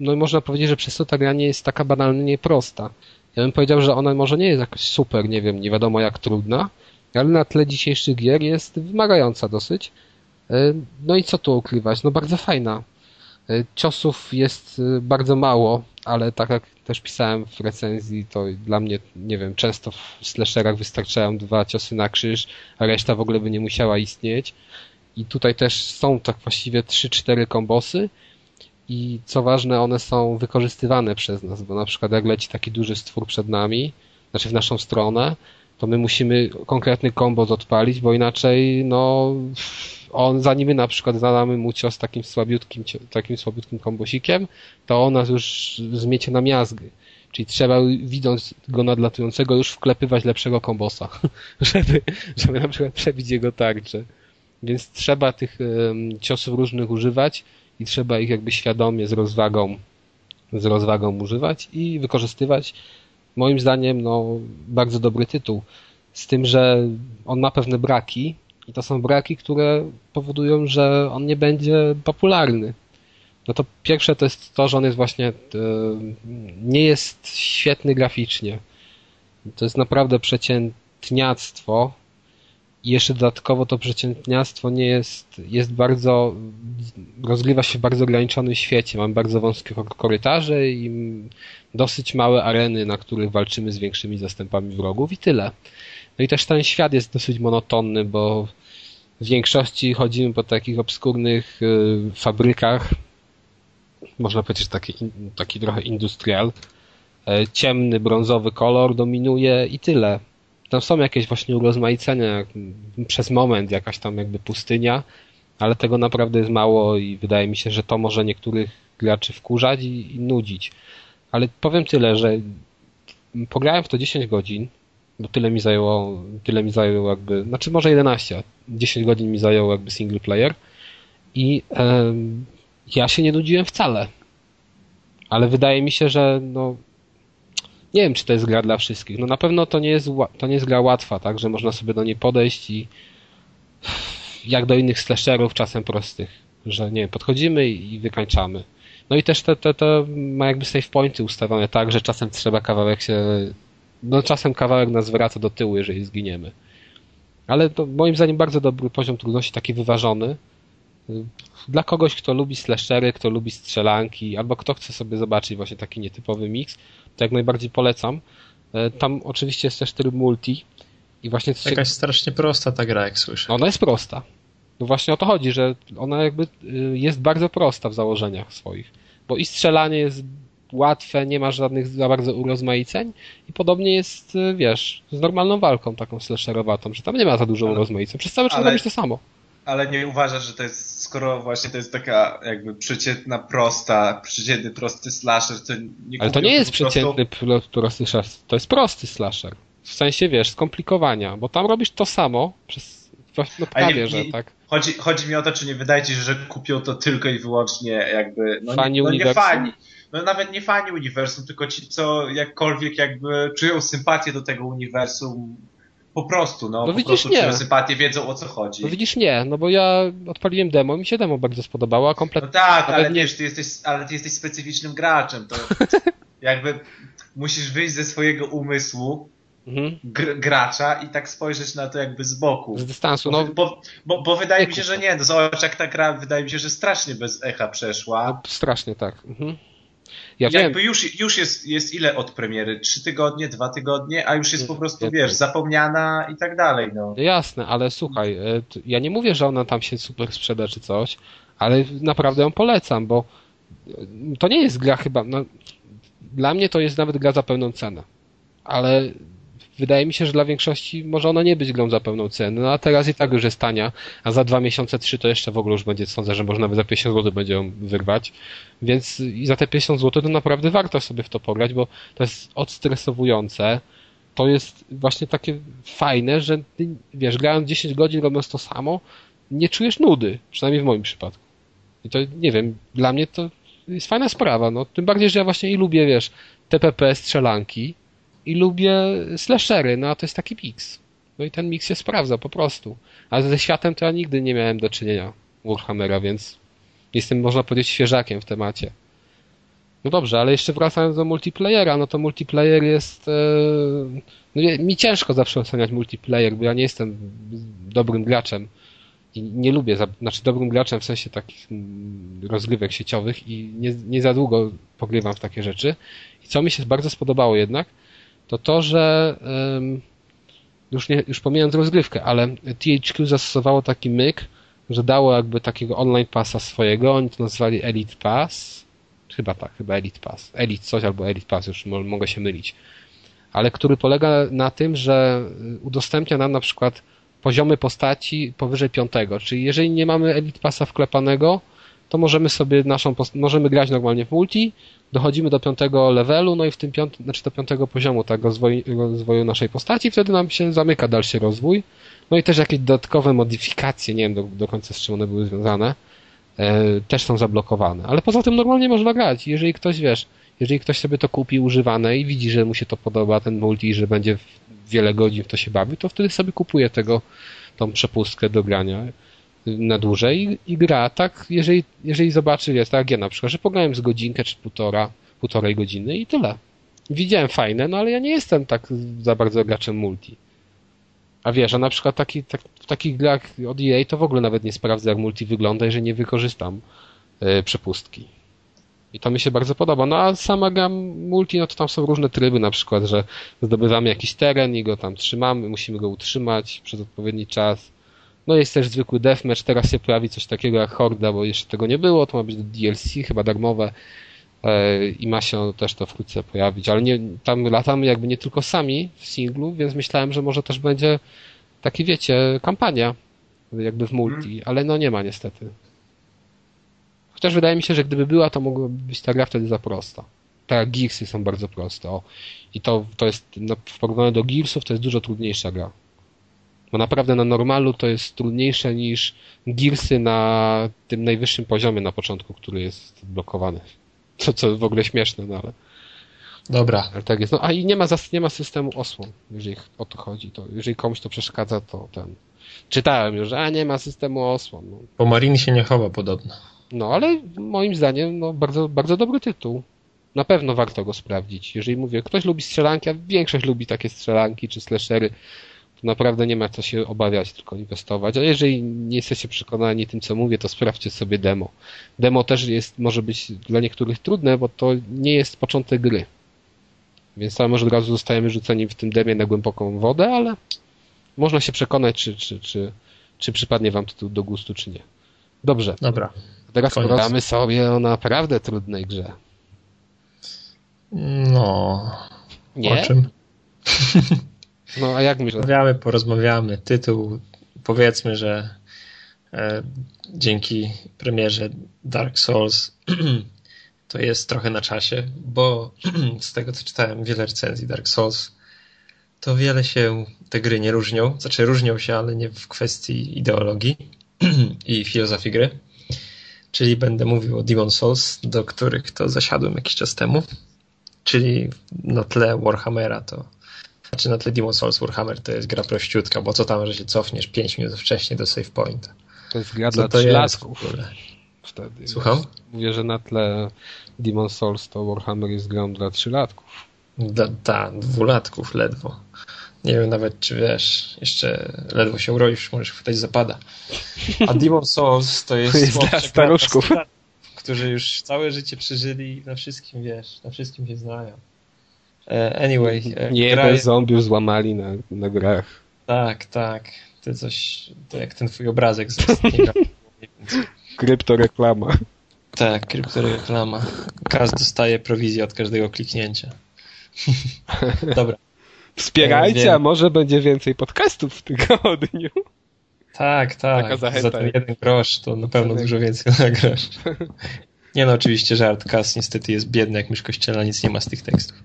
No i można powiedzieć, że przez to ta gra nie jest taka banalnie prosta. Ja bym powiedział, że ona może nie jest jakoś super, nie wiem, nie wiadomo jak trudna, ale na tle dzisiejszych gier jest wymagająca dosyć. E, no i co tu ukrywać? No bardzo fajna. E, ciosów jest e, bardzo mało, ale tak jak też pisałem w recenzji, to dla mnie, nie wiem, często w slasherach wystarczają dwa ciosy na krzyż, a reszta w ogóle by nie musiała istnieć. I tutaj też są tak właściwie 3-4 kombosy i co ważne, one są wykorzystywane przez nas, bo na przykład jak leci taki duży stwór przed nami, znaczy w naszą stronę, to my musimy konkretny kombos odpalić, bo inaczej no on, zanim my na przykład zadamy mu cios takim słabiutkim, takim słabiutkim kombosikiem, to on nas już zmiecie na miazgy. Czyli trzeba, widząc go nadlatującego, już wklepywać lepszego kombosa, żeby, żeby na przykład przebić jego tarczę. Więc trzeba tych um, ciosów różnych używać i trzeba ich jakby świadomie z rozwagą, z rozwagą używać i wykorzystywać. Moim zdaniem, no, bardzo dobry tytuł. Z tym, że on ma pewne braki, i to są braki, które powodują, że on nie będzie popularny. No to pierwsze to jest to, że on jest właśnie, e, nie jest świetny graficznie. To jest naprawdę przeciętniactwo. I jeszcze dodatkowo to przeciętniactwo nie jest, jest bardzo, rozgrywa się w bardzo ograniczonym świecie. Mam bardzo wąskie korytarze i dosyć małe areny, na których walczymy z większymi zastępami wrogów i tyle. No i też ten świat jest dosyć monotonny, bo w większości chodzimy po takich obskurnych y, fabrykach, można powiedzieć taki, taki trochę industrial. E, ciemny, brązowy kolor dominuje i tyle. Tam są jakieś właśnie urozmaicenia, przez moment jakaś tam jakby pustynia, ale tego naprawdę jest mało i wydaje mi się, że to może niektórych graczy wkurzać i, i nudzić. Ale powiem tyle, że pograłem w to 10 godzin, bo tyle mi zajęło, tyle mi zajęło jakby, znaczy może 11, 10 godzin mi zajęło jakby single player i e, ja się nie nudziłem wcale. Ale wydaje mi się, że no nie wiem, czy to jest gra dla wszystkich. No na pewno to nie jest, to nie jest gra łatwa, tak, że można sobie do niej podejść i jak do innych slasherów, czasem prostych, że nie podchodzimy i wykańczamy. No i też te, te, te ma jakby save pointy ustawione tak, że czasem trzeba kawałek się no czasem kawałek nas wraca do tyłu, jeżeli zginiemy. Ale to moim zdaniem bardzo dobry poziom trudności, taki wyważony. Dla kogoś, kto lubi slashery, kto lubi strzelanki, albo kto chce sobie zobaczyć właśnie taki nietypowy miks, to jak najbardziej polecam. E, tam oczywiście jest też tryb multi i właśnie... Jakaś się... strasznie prosta ta gra, jak słyszę. No ona jest prosta. No właśnie o to chodzi, że ona jakby y, jest bardzo prosta w założeniach swoich. Bo i strzelanie jest łatwe, nie ma żadnych za bardzo urozmaiceń i podobnie jest, y, wiesz, z normalną walką taką slasherowatą, że tam nie ma za dużo ale, urozmaiceń. Przez cały czas ale, robisz to samo. Ale nie uważasz, że to jest, skoro właśnie to jest taka jakby przeciętna, prosta, przeciętny, prosty slasher, to nie Ale to nie jest przeciętny, prostu... prosty slasher, to jest prosty slasher. W sensie, wiesz, skomplikowania, bo tam robisz to samo przez no prawie, nie, że tak. Chodzi, chodzi mi o to, czy nie wydaje ci się, że kupią to tylko i wyłącznie jakby, no, fani no nie fani, no nawet nie fani uniwersum, tylko ci, co jakkolwiek jakby czują sympatię do tego uniwersum, po prostu, no, no po prostu nie. wiedzą o co chodzi. No widzisz, nie, no bo ja odpaliłem demo, mi się demo bardzo spodobało, a kompletnie... No tak, ale nie... wiesz, ty jesteś, ale ty jesteś specyficznym graczem, to jakby musisz wyjść ze swojego umysłu, mhm. gr gracza i tak spojrzeć na to jakby z boku. Z dystansu, no. Bo, bo, bo wydaje mi się, że nie, no zobacz jak ta gra, wydaje mi się, że strasznie bez echa przeszła. No, strasznie, tak. Mhm. Ja Jakby już, już jest, jest ile od premiery? Trzy tygodnie, dwa tygodnie, a już jest po prostu, wiesz, zapomniana i tak dalej, no. Jasne, ale słuchaj, e, ja nie mówię, że ona tam się super sprzeda czy coś, ale naprawdę ją polecam, bo e, to nie jest gra chyba, no, dla mnie to jest nawet gra za pełną cenę. Ale wydaje mi się, że dla większości może ona nie być grą za pełną cenę, no a teraz i tak już jest tania, a za dwa miesiące, trzy to jeszcze w ogóle już będzie, sądzę, że może nawet za 50 zł będzie ją wyrwać, więc i za te 50 zł to naprawdę warto sobie w to pograć, bo to jest odstresowujące, to jest właśnie takie fajne, że ty, wiesz, grając 10 godzin robiąc to samo, nie czujesz nudy, przynajmniej w moim przypadku. I to, nie wiem, dla mnie to jest fajna sprawa, no. Tym bardziej, że ja właśnie i lubię, wiesz, TPP, strzelanki i lubię slashery, no a to jest taki mix. No i ten mix się sprawdza po prostu. A ze światem to ja nigdy nie miałem do czynienia Warhammera, więc jestem, można powiedzieć, świeżakiem w temacie. No dobrze, ale jeszcze wracając do multiplayera, no to multiplayer jest... E, no mi ciężko zawsze oceniać multiplayer, bo ja nie jestem dobrym graczem i nie lubię, znaczy dobrym graczem w sensie takich mm, rozgrywek sieciowych i nie, nie za długo pogrywam w takie rzeczy. I co mi się bardzo spodobało jednak, to to, że już, nie, już pomijając rozgrywkę, ale THQ zastosowało taki myk, że dało jakby takiego online passa swojego, oni to nazwali Elite Pass, chyba tak, chyba Elite Pass, Elite coś albo Elite Pass, już mogę się mylić, ale który polega na tym, że udostępnia nam na przykład poziomy postaci powyżej piątego, czyli jeżeli nie mamy Elite Passa wklepanego, to możemy sobie naszą, możemy grać normalnie w multi, dochodzimy do piątego levelu, no i w tym piątym, znaczy do piątego poziomu rozwoju, rozwoju naszej postaci, wtedy nam się zamyka dalszy rozwój. No i też jakieś dodatkowe modyfikacje, nie wiem do, do końca z czym one były związane, e, też są zablokowane. Ale poza tym normalnie można grać. Jeżeli ktoś, wiesz, jeżeli ktoś sobie to kupi używane i widzi, że mu się to podoba, ten multi, że będzie wiele godzin w to się bawi, to wtedy sobie kupuje tego, tą przepustkę do grania na dłużej i, gra tak, jeżeli, jeżeli zobaczy, jest tak jak ja na przykład, że pograłem z godzinkę czy półtora, półtorej godziny i tyle. Widziałem fajne, no ale ja nie jestem tak za bardzo graczem multi. A wiesz, a na przykład taki, tak, w takich grach od EA to w ogóle nawet nie sprawdzę, jak multi wygląda, jeżeli nie wykorzystam yy, przepustki. I to mi się bardzo podoba. No a sama gra multi, no to tam są różne tryby, na przykład, że zdobywamy jakiś teren i go tam trzymamy, musimy go utrzymać przez odpowiedni czas. No jest też zwykły deathmatch, teraz się pojawi coś takiego jak Horda, bo jeszcze tego nie było, to ma być DLC, chyba darmowe e, i ma się też to wkrótce pojawić, ale nie, tam latamy jakby nie tylko sami w singlu, więc myślałem, że może też będzie taki, wiecie, kampania jakby w multi, mhm. ale no nie ma niestety. Chociaż wydaje mi się, że gdyby była, to mogłaby być ta gra wtedy za prosta. Tak, Gearsy są bardzo proste. O. I to, to jest, no, w porównaniu do Gearsów, to jest dużo trudniejsza gra. Bo naprawdę na normalu to jest trudniejsze niż Gearsy na tym najwyższym poziomie na początku, który jest blokowany. Co, co w ogóle śmieszne, no ale... Dobra. Ale tak jest. No, a i nie ma, nie ma systemu osłon, jeżeli o to chodzi. To, jeżeli komuś to przeszkadza, to ten... Czytałem już, a nie ma systemu osłon. No. Bo Marin się nie chowa podobno. No, ale moim zdaniem no, bardzo, bardzo dobry tytuł. Na pewno warto go sprawdzić. Jeżeli mówię, ktoś lubi strzelanki, a większość lubi takie strzelanki czy slashery, to naprawdę nie ma co się obawiać, tylko inwestować. A jeżeli nie jesteście przekonani tym, co mówię, to sprawdźcie sobie demo. Demo też jest, może być dla niektórych trudne, bo to nie jest początek gry. Więc tam może od razu zostajemy rzuceni w tym demie na głęboką wodę, ale można się przekonać, czy, czy, czy, czy przypadnie wam to do gustu, czy nie. Dobrze. Dobra. Teraz pogadamy sobie o naprawdę trudnej grze. No. Nie? O czym? No a jak myślisz? Porozmawiamy, porozmawiamy. Tytuł, powiedzmy, że e, dzięki premierze Dark Souls to jest trochę na czasie, bo z tego co czytałem wiele recenzji Dark Souls, to wiele się te gry nie różnią. Znaczy różnią się, ale nie w kwestii ideologii i filozofii gry. Czyli będę mówił o Demon Souls, do których to zasiadłem jakiś czas temu. Czyli na tle Warhammera to znaczy na tle Demon Souls Warhammer to jest gra prościutka, bo co tam, że się cofniesz 5 minut wcześniej do save pointa. To jest gra dla trzylatków. Wtedy. Słucham? Mówię, że na tle Demon Souls to Warhammer jest grą dla trzylatków. Tak, dwulatków ledwo. Nie wiem nawet, czy wiesz, jeszcze ledwo się urodzisz, możesz chwytać zapada. A Demon Souls to jest, to jest dla staruszków. Którzy już całe życie przeżyli na wszystkim, wiesz, na wszystkim się znają. E, anyway. E, Nie, bez zombiów złamali na, na grach. Tak, tak. To coś, to jak ten twój obrazek z Kryptoreklama. Tak, kryptoreklama. Każdy dostaje prowizję od każdego kliknięcia. Dobra. Wspierajcie, a może będzie więcej podcastów w tygodniu. Tak, tak. Za ten jeden grosz to na pewno dużo więcej nagrasz. Nie no, oczywiście żart. Kas niestety jest biedny jak mysz kościela, nic nie ma z tych tekstów.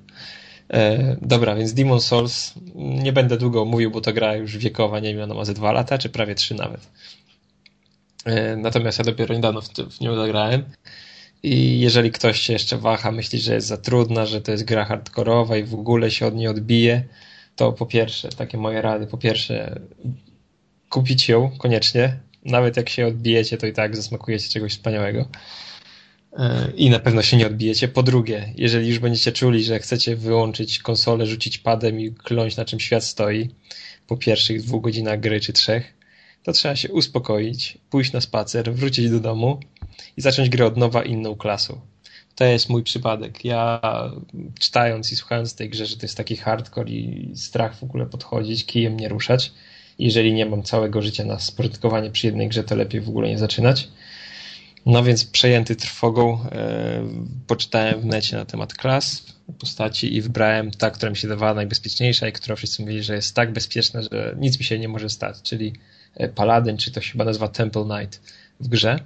E, dobra, więc Demon Souls nie będę długo mówił, bo to gra już wiekowa, nie wiem, ona ma ze dwa lata, czy prawie trzy nawet. E, natomiast ja dopiero niedawno w, w nią zagrałem. I jeżeli ktoś się jeszcze waha, myśli, że jest za trudna, że to jest gra hardkorowa i w ogóle się od niej odbije, to po pierwsze, takie moje rady, po pierwsze, kupić ją koniecznie. Nawet jak się odbijecie, to i tak zasmakujecie czegoś wspaniałego. I na pewno się nie odbijecie. Po drugie, jeżeli już będziecie czuli, że chcecie wyłączyć konsolę, rzucić padem i kląć na czym świat stoi po pierwszych dwóch godzinach gry czy trzech, to trzeba się uspokoić, pójść na spacer, wrócić do domu i zacząć grę od nowa inną klasą. To jest mój przypadek. Ja czytając i słuchając tej grze, że to jest taki hardcore i strach w ogóle podchodzić, kijem nie ruszać. Jeżeli nie mam całego życia na sportkowanie przy jednej grze, to lepiej w ogóle nie zaczynać. No więc przejęty trwogą e, poczytałem w necie na temat klas, postaci i wybrałem ta, która mi się dawała najbezpieczniejsza i która wszyscy mówili, że jest tak bezpieczna, że nic mi się nie może stać, czyli e, Paladin, czy to się chyba nazywa Temple Knight w grze,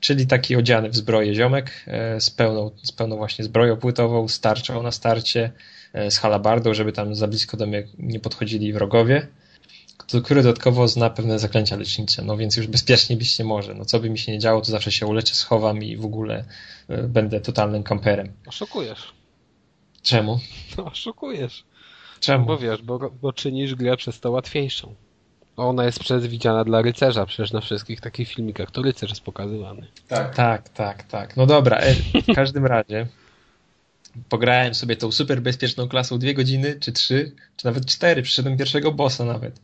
czyli taki odziany w zbroję ziomek e, z pełną, z pełną właśnie zbroją płytową, starczą na starcie, e, z halabardą, żeby tam za blisko do mnie nie podchodzili wrogowie który dodatkowo zna pewne zaklęcia lecznicze, no więc już bezpiecznie być nie może. No co by mi się nie działo, to zawsze się uleczę, schowam i w ogóle y, będę totalnym kamperem. Oszukujesz. Czemu? No, oszukujesz. Czemu? Bo wiesz, bo, bo czynisz grę przez to łatwiejszą. Ona jest przewidziana dla rycerza, przecież na wszystkich takich filmikach to rycerz jest pokazywany. Tak, tak, tak. tak. No dobra, e, w każdym razie pograłem sobie tą super bezpieczną klasą dwie godziny, czy trzy, czy nawet cztery. Przyszedłem pierwszego bossa nawet.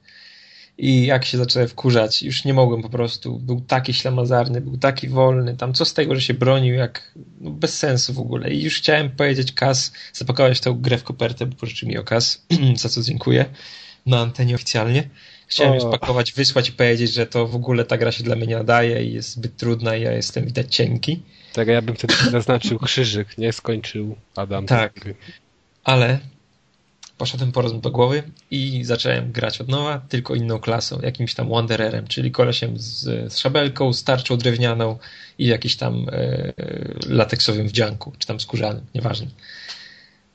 I jak się zacząłem wkurzać, już nie mogłem po prostu. Był taki ślamazarny, był taki wolny. Tam co z tego, że się bronił, jak no bez sensu w ogóle. I już chciałem powiedzieć Kas, zapakować tę grę w kopertę, bo pożyczył mi okaz, za co dziękuję, na antenie oficjalnie. Chciałem ją spakować, wysłać i powiedzieć, że to w ogóle ta gra się dla mnie nie nadaje i jest zbyt trudna i ja jestem widać cienki. Tak, ja bym wtedy zaznaczył krzyżyk, nie skończył Adam. Tak, ale poszedłem po rozum do głowy i zacząłem grać od nowa, tylko inną klasą, jakimś tam Wandererem, czyli kolesiem z, z szabelką, starczą drewnianą i jakiś tam e, lateksowym wdzianku, czy tam skórzanym, nieważne.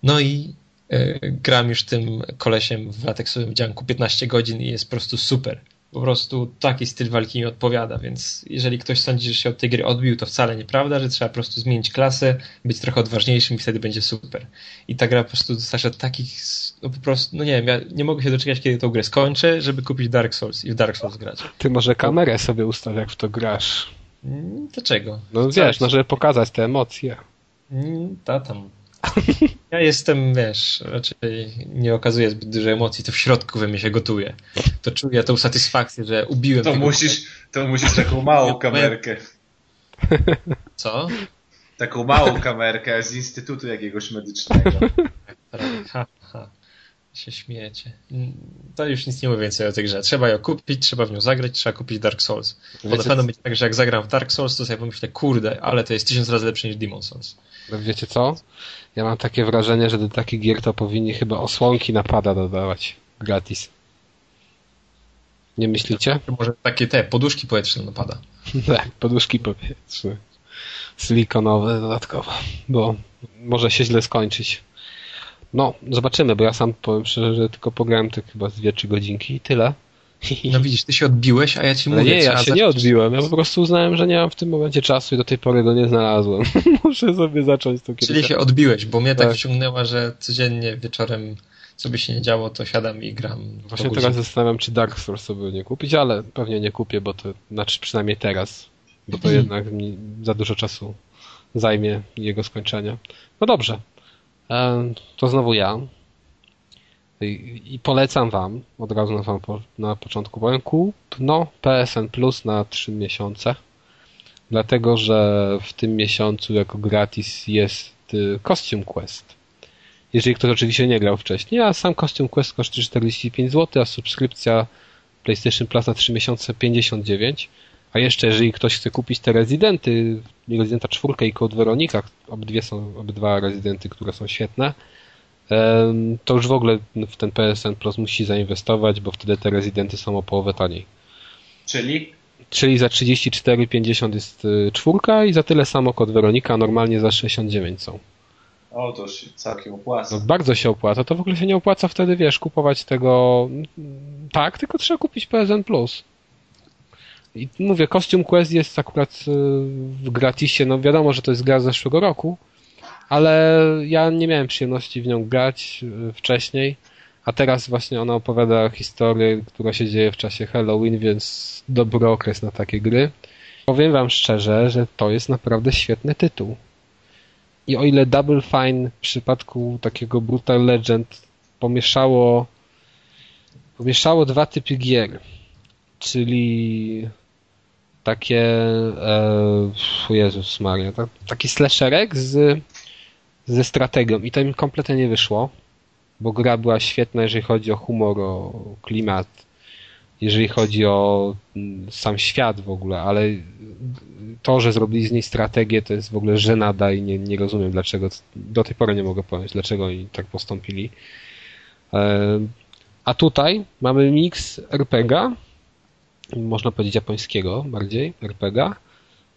No i e, gram już tym kolesiem w lateksowym wdzianku 15 godzin i jest po prostu super po prostu taki styl walki mi odpowiada, więc jeżeli ktoś sądzi, że się od tej gry odbił, to wcale nieprawda, że trzeba po prostu zmienić klasę, być trochę odważniejszym i wtedy będzie super. I ta gra po prostu dostarcza takich, no po prostu, no nie wiem, ja nie mogę się doczekać, kiedy tą grę skończę, żeby kupić Dark Souls i w Dark Souls grać. Ty może kamerę sobie ustaw, jak w to grasz. Mm, dlaczego? No wiesz, no żeby pokazać te emocje. Mm, ta tam. Ja jestem, wiesz, raczej nie okazuję zbyt dużo emocji, to w środku we mnie się gotuje. To czuję tą satysfakcję, że ubiłem To musisz, to musisz taką małą kamerkę. Co? Taką małą kamerkę z instytutu jakiegoś medycznego. Ha, ha. Się śmiejecie. To już nic nie mówię więcej o tej grze. Trzeba ją kupić, trzeba w nią zagrać, trzeba kupić Dark Souls. Bo na pewno będzie tak, że jak zagram w Dark Souls, to sobie pomyślę, kurde, ale to jest tysiąc razy lepsze niż Demon Souls. No wiecie co? Ja mam takie wrażenie, że do takich gier to powinni chyba osłonki napada dodawać gratis. Nie myślicie? Może takie te poduszki powietrzne napada. tak, poduszki powietrzne. Silikonowe dodatkowo, bo może się źle skończyć. No, zobaczymy, bo ja sam powiem szczerze, że tylko pograłem tak chyba z dwie, trzy godzinki i tyle. No widzisz, ty się odbiłeś, a ja ci mówię. nie, ja się nie odbiłem. Ja po prostu uznałem, że nie mam w tym momencie czasu i do tej pory go nie znalazłem. Muszę sobie zacząć to kiedyś. Czyli się odbiłeś, bo mnie tak, tak wciągnęła, że codziennie wieczorem co by się nie działo, to siadam i gram. Właśnie teraz zastanawiam, czy Dark Souls sobie nie kupić, ale pewnie nie kupię, bo to, znaczy przynajmniej teraz, bo to jednak mi za dużo czasu zajmie jego skończenie. No dobrze, to znowu ja. I polecam Wam, od razu na, wam na początku powiem, kupno PSN Plus na 3 miesiące, dlatego że w tym miesiącu jako gratis jest y, Costume Quest. Jeżeli ktoś oczywiście nie grał wcześniej, a sam Costume Quest kosztuje 45 zł, a subskrypcja PlayStation Plus na 3 miesiące 59 a jeszcze jeżeli ktoś chce kupić te rezydenty, rezydenta 4 i Code Veronica, obydwie są, obydwa rezydenty, które są świetne, to już w ogóle w ten PSN Plus musi zainwestować, bo wtedy te rezydenty są o połowę taniej. Czyli? Czyli za 34,50 jest y, czwórka i za tyle samo kod Weronika, normalnie za 69 są. O, to się całkiem opłaca. No, bardzo się opłaca. To w ogóle się nie opłaca wtedy, wiesz, kupować tego tak, tylko trzeba kupić PSN Plus. I mówię, Costume Quest jest akurat y, w gratisie, no wiadomo, że to jest gra z zeszłego roku, ale ja nie miałem przyjemności w nią grać y, wcześniej, a teraz właśnie ona opowiada historię, która się dzieje w czasie Halloween, więc dobry okres na takie gry. Powiem wam szczerze, że to jest naprawdę świetny tytuł. I o ile Double Fine w przypadku takiego Brutal Legend pomieszało pomieszało dwa typy gier, czyli takie e, Jezus Maria, tak, taki slasherek z, ze strategią i to im kompletnie nie wyszło, bo gra była świetna, jeżeli chodzi o humor, o klimat, jeżeli chodzi o mm, sam świat w ogóle, ale to, że zrobili z niej strategię, to jest w ogóle żenada i nie, nie rozumiem dlaczego, do tej pory nie mogę powiedzieć, dlaczego oni tak postąpili. E, a tutaj mamy miks RPGa, można powiedzieć japońskiego bardziej, RPGa,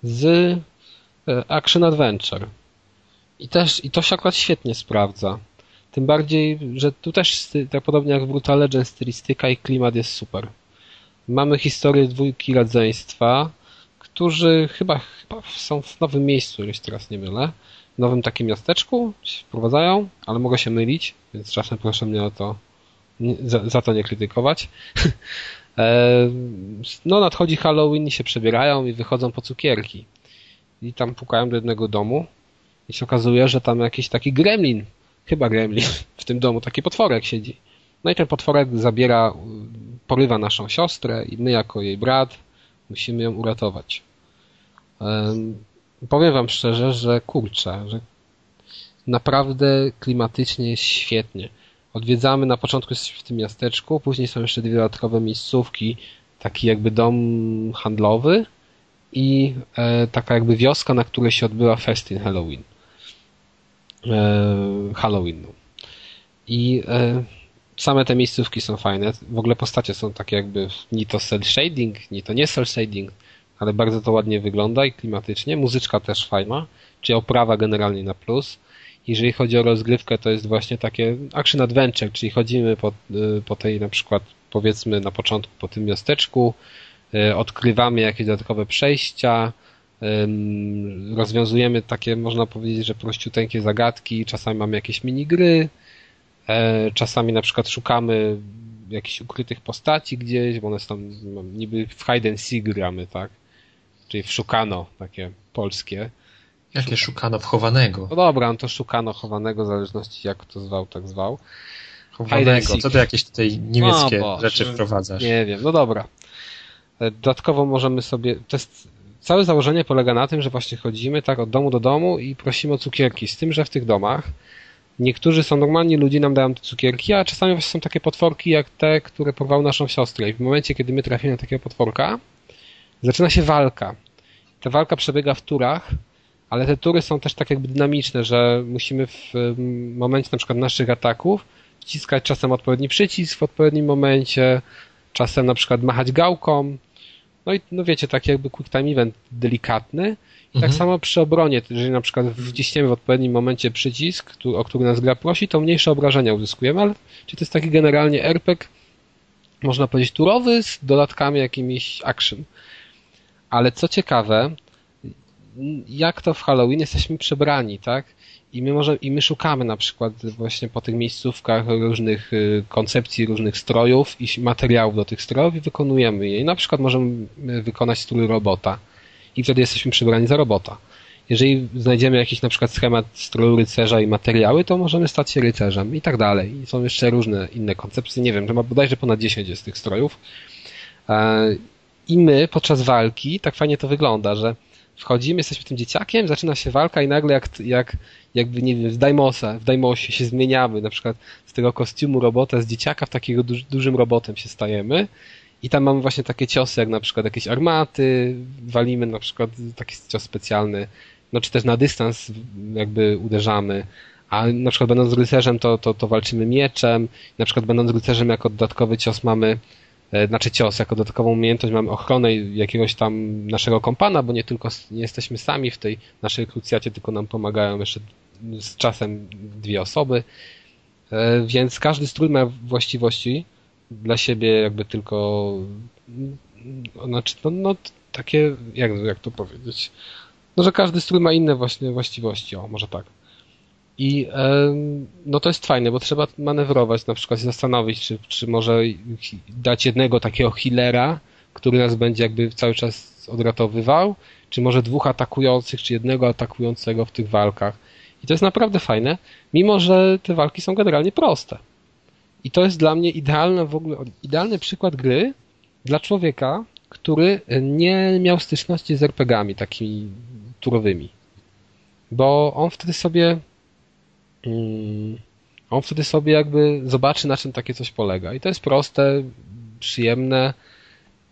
z e, Action Adventure. I też, i to się akurat świetnie sprawdza. Tym bardziej, że tu też, tak podobnie jak w Brutal Legend, stylistyka i klimat jest super. Mamy historię dwójki rodzeństwa, którzy chyba, chyba są w nowym miejscu, jeśli teraz nie mylę. W nowym takim miasteczku się wprowadzają, ale mogę się mylić, więc czasem proszę mnie o to, za, za to nie krytykować. E, no nadchodzi Halloween i się przebierają i wychodzą po cukierki. I tam pukają do jednego domu i się okazuje, że tam jakiś taki gremlin, chyba gremlin w tym domu, taki potworek siedzi. No i ten potworek zabiera, porywa naszą siostrę i my jako jej brat musimy ją uratować. Powiem wam szczerze, że kurczę, że naprawdę klimatycznie jest świetnie. Odwiedzamy, na początku w tym miasteczku, później są jeszcze dwie dodatkowe miejscówki, taki jakby dom handlowy i e, taka jakby wioska, na której się odbyła festyn Halloween. E, Halloween. No. I e, same te miejscówki są fajne. W ogóle postacie są takie jakby ni to cel shading, ni to nie cel shading, ale bardzo to ładnie wygląda i klimatycznie. Muzyczka też fajna, czyli oprawa generalnie na plus. Jeżeli chodzi o rozgrywkę, to jest właśnie takie action adventure, czyli chodzimy po, y, po tej na przykład powiedzmy na początku po tym miasteczku, y, odkrywamy jakieś dodatkowe przejścia, rozwiązujemy takie, można powiedzieć, że prościuteńkie zagadki, czasami mamy jakieś minigry, e, czasami na przykład szukamy jakichś ukrytych postaci gdzieś, bo one są niby w hide and seek gramy, tak? Czyli w szukano, takie polskie. Jakie szukano wchowanego? No dobra, no to szukano chowanego, w zależności jak to zwał, tak zwał. Chowanego, co ty jakieś tutaj niemieckie no, rzeczy wprowadzasz? Nie wiem, no dobra. E, dodatkowo możemy sobie, to jest, całe założenie polega na tym, że właśnie chodzimy tak od domu do domu i prosimy o cukierki, z tym, że w tych domach niektórzy są normalni, ludzie nam dają te cukierki, a czasami właśnie są takie potworki jak te, które porwały naszą siostrę i w momencie, kiedy my trafimy na takiego potworka, zaczyna się walka. Ta walka przebiega w turach, ale te tury są też tak jakby dynamiczne, że musimy w momencie na przykład naszych ataków wciskać czasem odpowiedni przycisk w odpowiednim momencie, czasem na przykład machać gałką. No i no wiecie, taki jakby quick time event delikatny. I tak mhm. tak samo przy obronie, jeżeli na przykład wciśniemy w odpowiednim momencie przycisk, o który nas gra prosi, to mniejsze obrażenia uzyskujemy, ale czy to jest taki generalnie RPG, można powiedzieć turowy z dodatkami jakimiś action. Ale co ciekawe, jak to w Halloween jesteśmy przebrani, tak? I my, może, I my szukamy na przykład właśnie po tych miejscówkach różnych y, koncepcji, różnych strojów i materiałów do tych strojów i wykonujemy je. I na przykład możemy wykonać strój robota i wtedy jesteśmy przebrani za robota. Jeżeli znajdziemy jakiś na przykład schemat stroju rycerza i materiały, to możemy stać się rycerzem i tak dalej. I są jeszcze różne inne koncepcje. Nie wiem, że ma bodajże ponad 10 jest tych strojów. E, I my podczas walki, tak fajnie to wygląda, że wchodzimy, jesteśmy tym dzieciakiem, zaczyna się walka i nagle jak, jak jakby, nie wiem, w Daimosa, w Daimosie się zmieniamy, na przykład z tego kostiumu robota, z dzieciaka w takiego duż, dużym robotem się stajemy i tam mamy właśnie takie ciosy, jak na przykład jakieś armaty, walimy na przykład taki cios specjalny, no czy też na dystans jakby uderzamy, a na przykład będąc rycerzem to, to, to walczymy mieczem, na przykład będąc rycerzem jako dodatkowy cios mamy znaczy cios, jako dodatkową umiejętność mamy ochronę jakiegoś tam naszego kompana, bo nie tylko nie jesteśmy sami w tej naszej krucjacie, tylko nam pomagają jeszcze z czasem dwie osoby, e, więc każdy strój ma właściwości dla siebie jakby tylko znaczy, no, no takie, jak, jak to powiedzieć, no że każdy strój ma inne właśnie właściwości, o może tak. I no to jest fajne, bo trzeba manewrować, na przykład zastanowić, czy, czy może dać jednego takiego healera, który nas będzie jakby cały czas odratowywał, czy może dwóch atakujących, czy jednego atakującego w tych walkach. I to jest naprawdę fajne, mimo że te walki są generalnie proste. I to jest dla mnie idealny w ogóle, idealny przykład gry dla człowieka, który nie miał styczności z RPGami takimi turowymi. Bo on wtedy sobie on wtedy sobie jakby zobaczy na czym takie coś polega. I to jest proste, przyjemne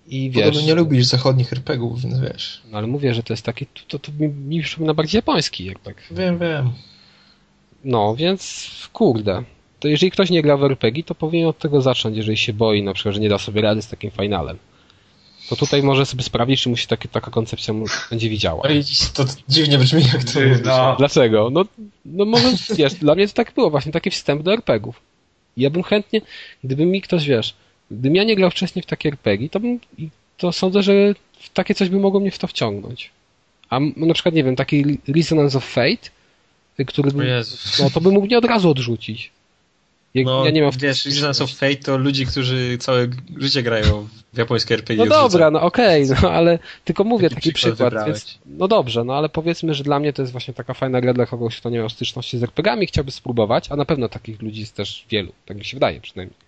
i wiesz... Podobno nie lubisz zachodnich RPGów, więc wiesz. No ale mówię, że to jest taki, to, to mi, mi przypomina bardziej japoński tak. Wiem, wiem. No, więc kurde. To jeżeli ktoś nie gra w RPG, to powinien od tego zacząć, jeżeli się boi na przykład, że nie da sobie rady z takim finalem to tutaj może sobie sprawdzić, czy mu się takie, taka koncepcja będzie widziała. To dziwnie brzmi, jak to no. Dlaczego? No, no może, wiesz, dla mnie to tak było właśnie, taki wstęp do RPGów. Ja bym chętnie, gdyby mi ktoś, wiesz, gdybym ja nie grał wcześniej w takie RPG, to bym, to sądzę, że w takie coś by mogło mnie w to wciągnąć. A na przykład, nie wiem, taki Resonance of Fate, który, no to by mógł mnie od razu odrzucić. Jak, no, ja nie mam w wiesz, Resonance of Fate to ludzi, którzy całe życie grają w japońskie RPG. No dobra, no okej, okay, no ale tylko mówię taki, taki przykład, więc, no dobrze, no ale powiedzmy, że dla mnie to jest właśnie taka fajna gra dla kogoś, kto nie miał styczności z RPGami, chciałby spróbować, a na pewno takich ludzi jest też wielu, tak mi się wydaje przynajmniej.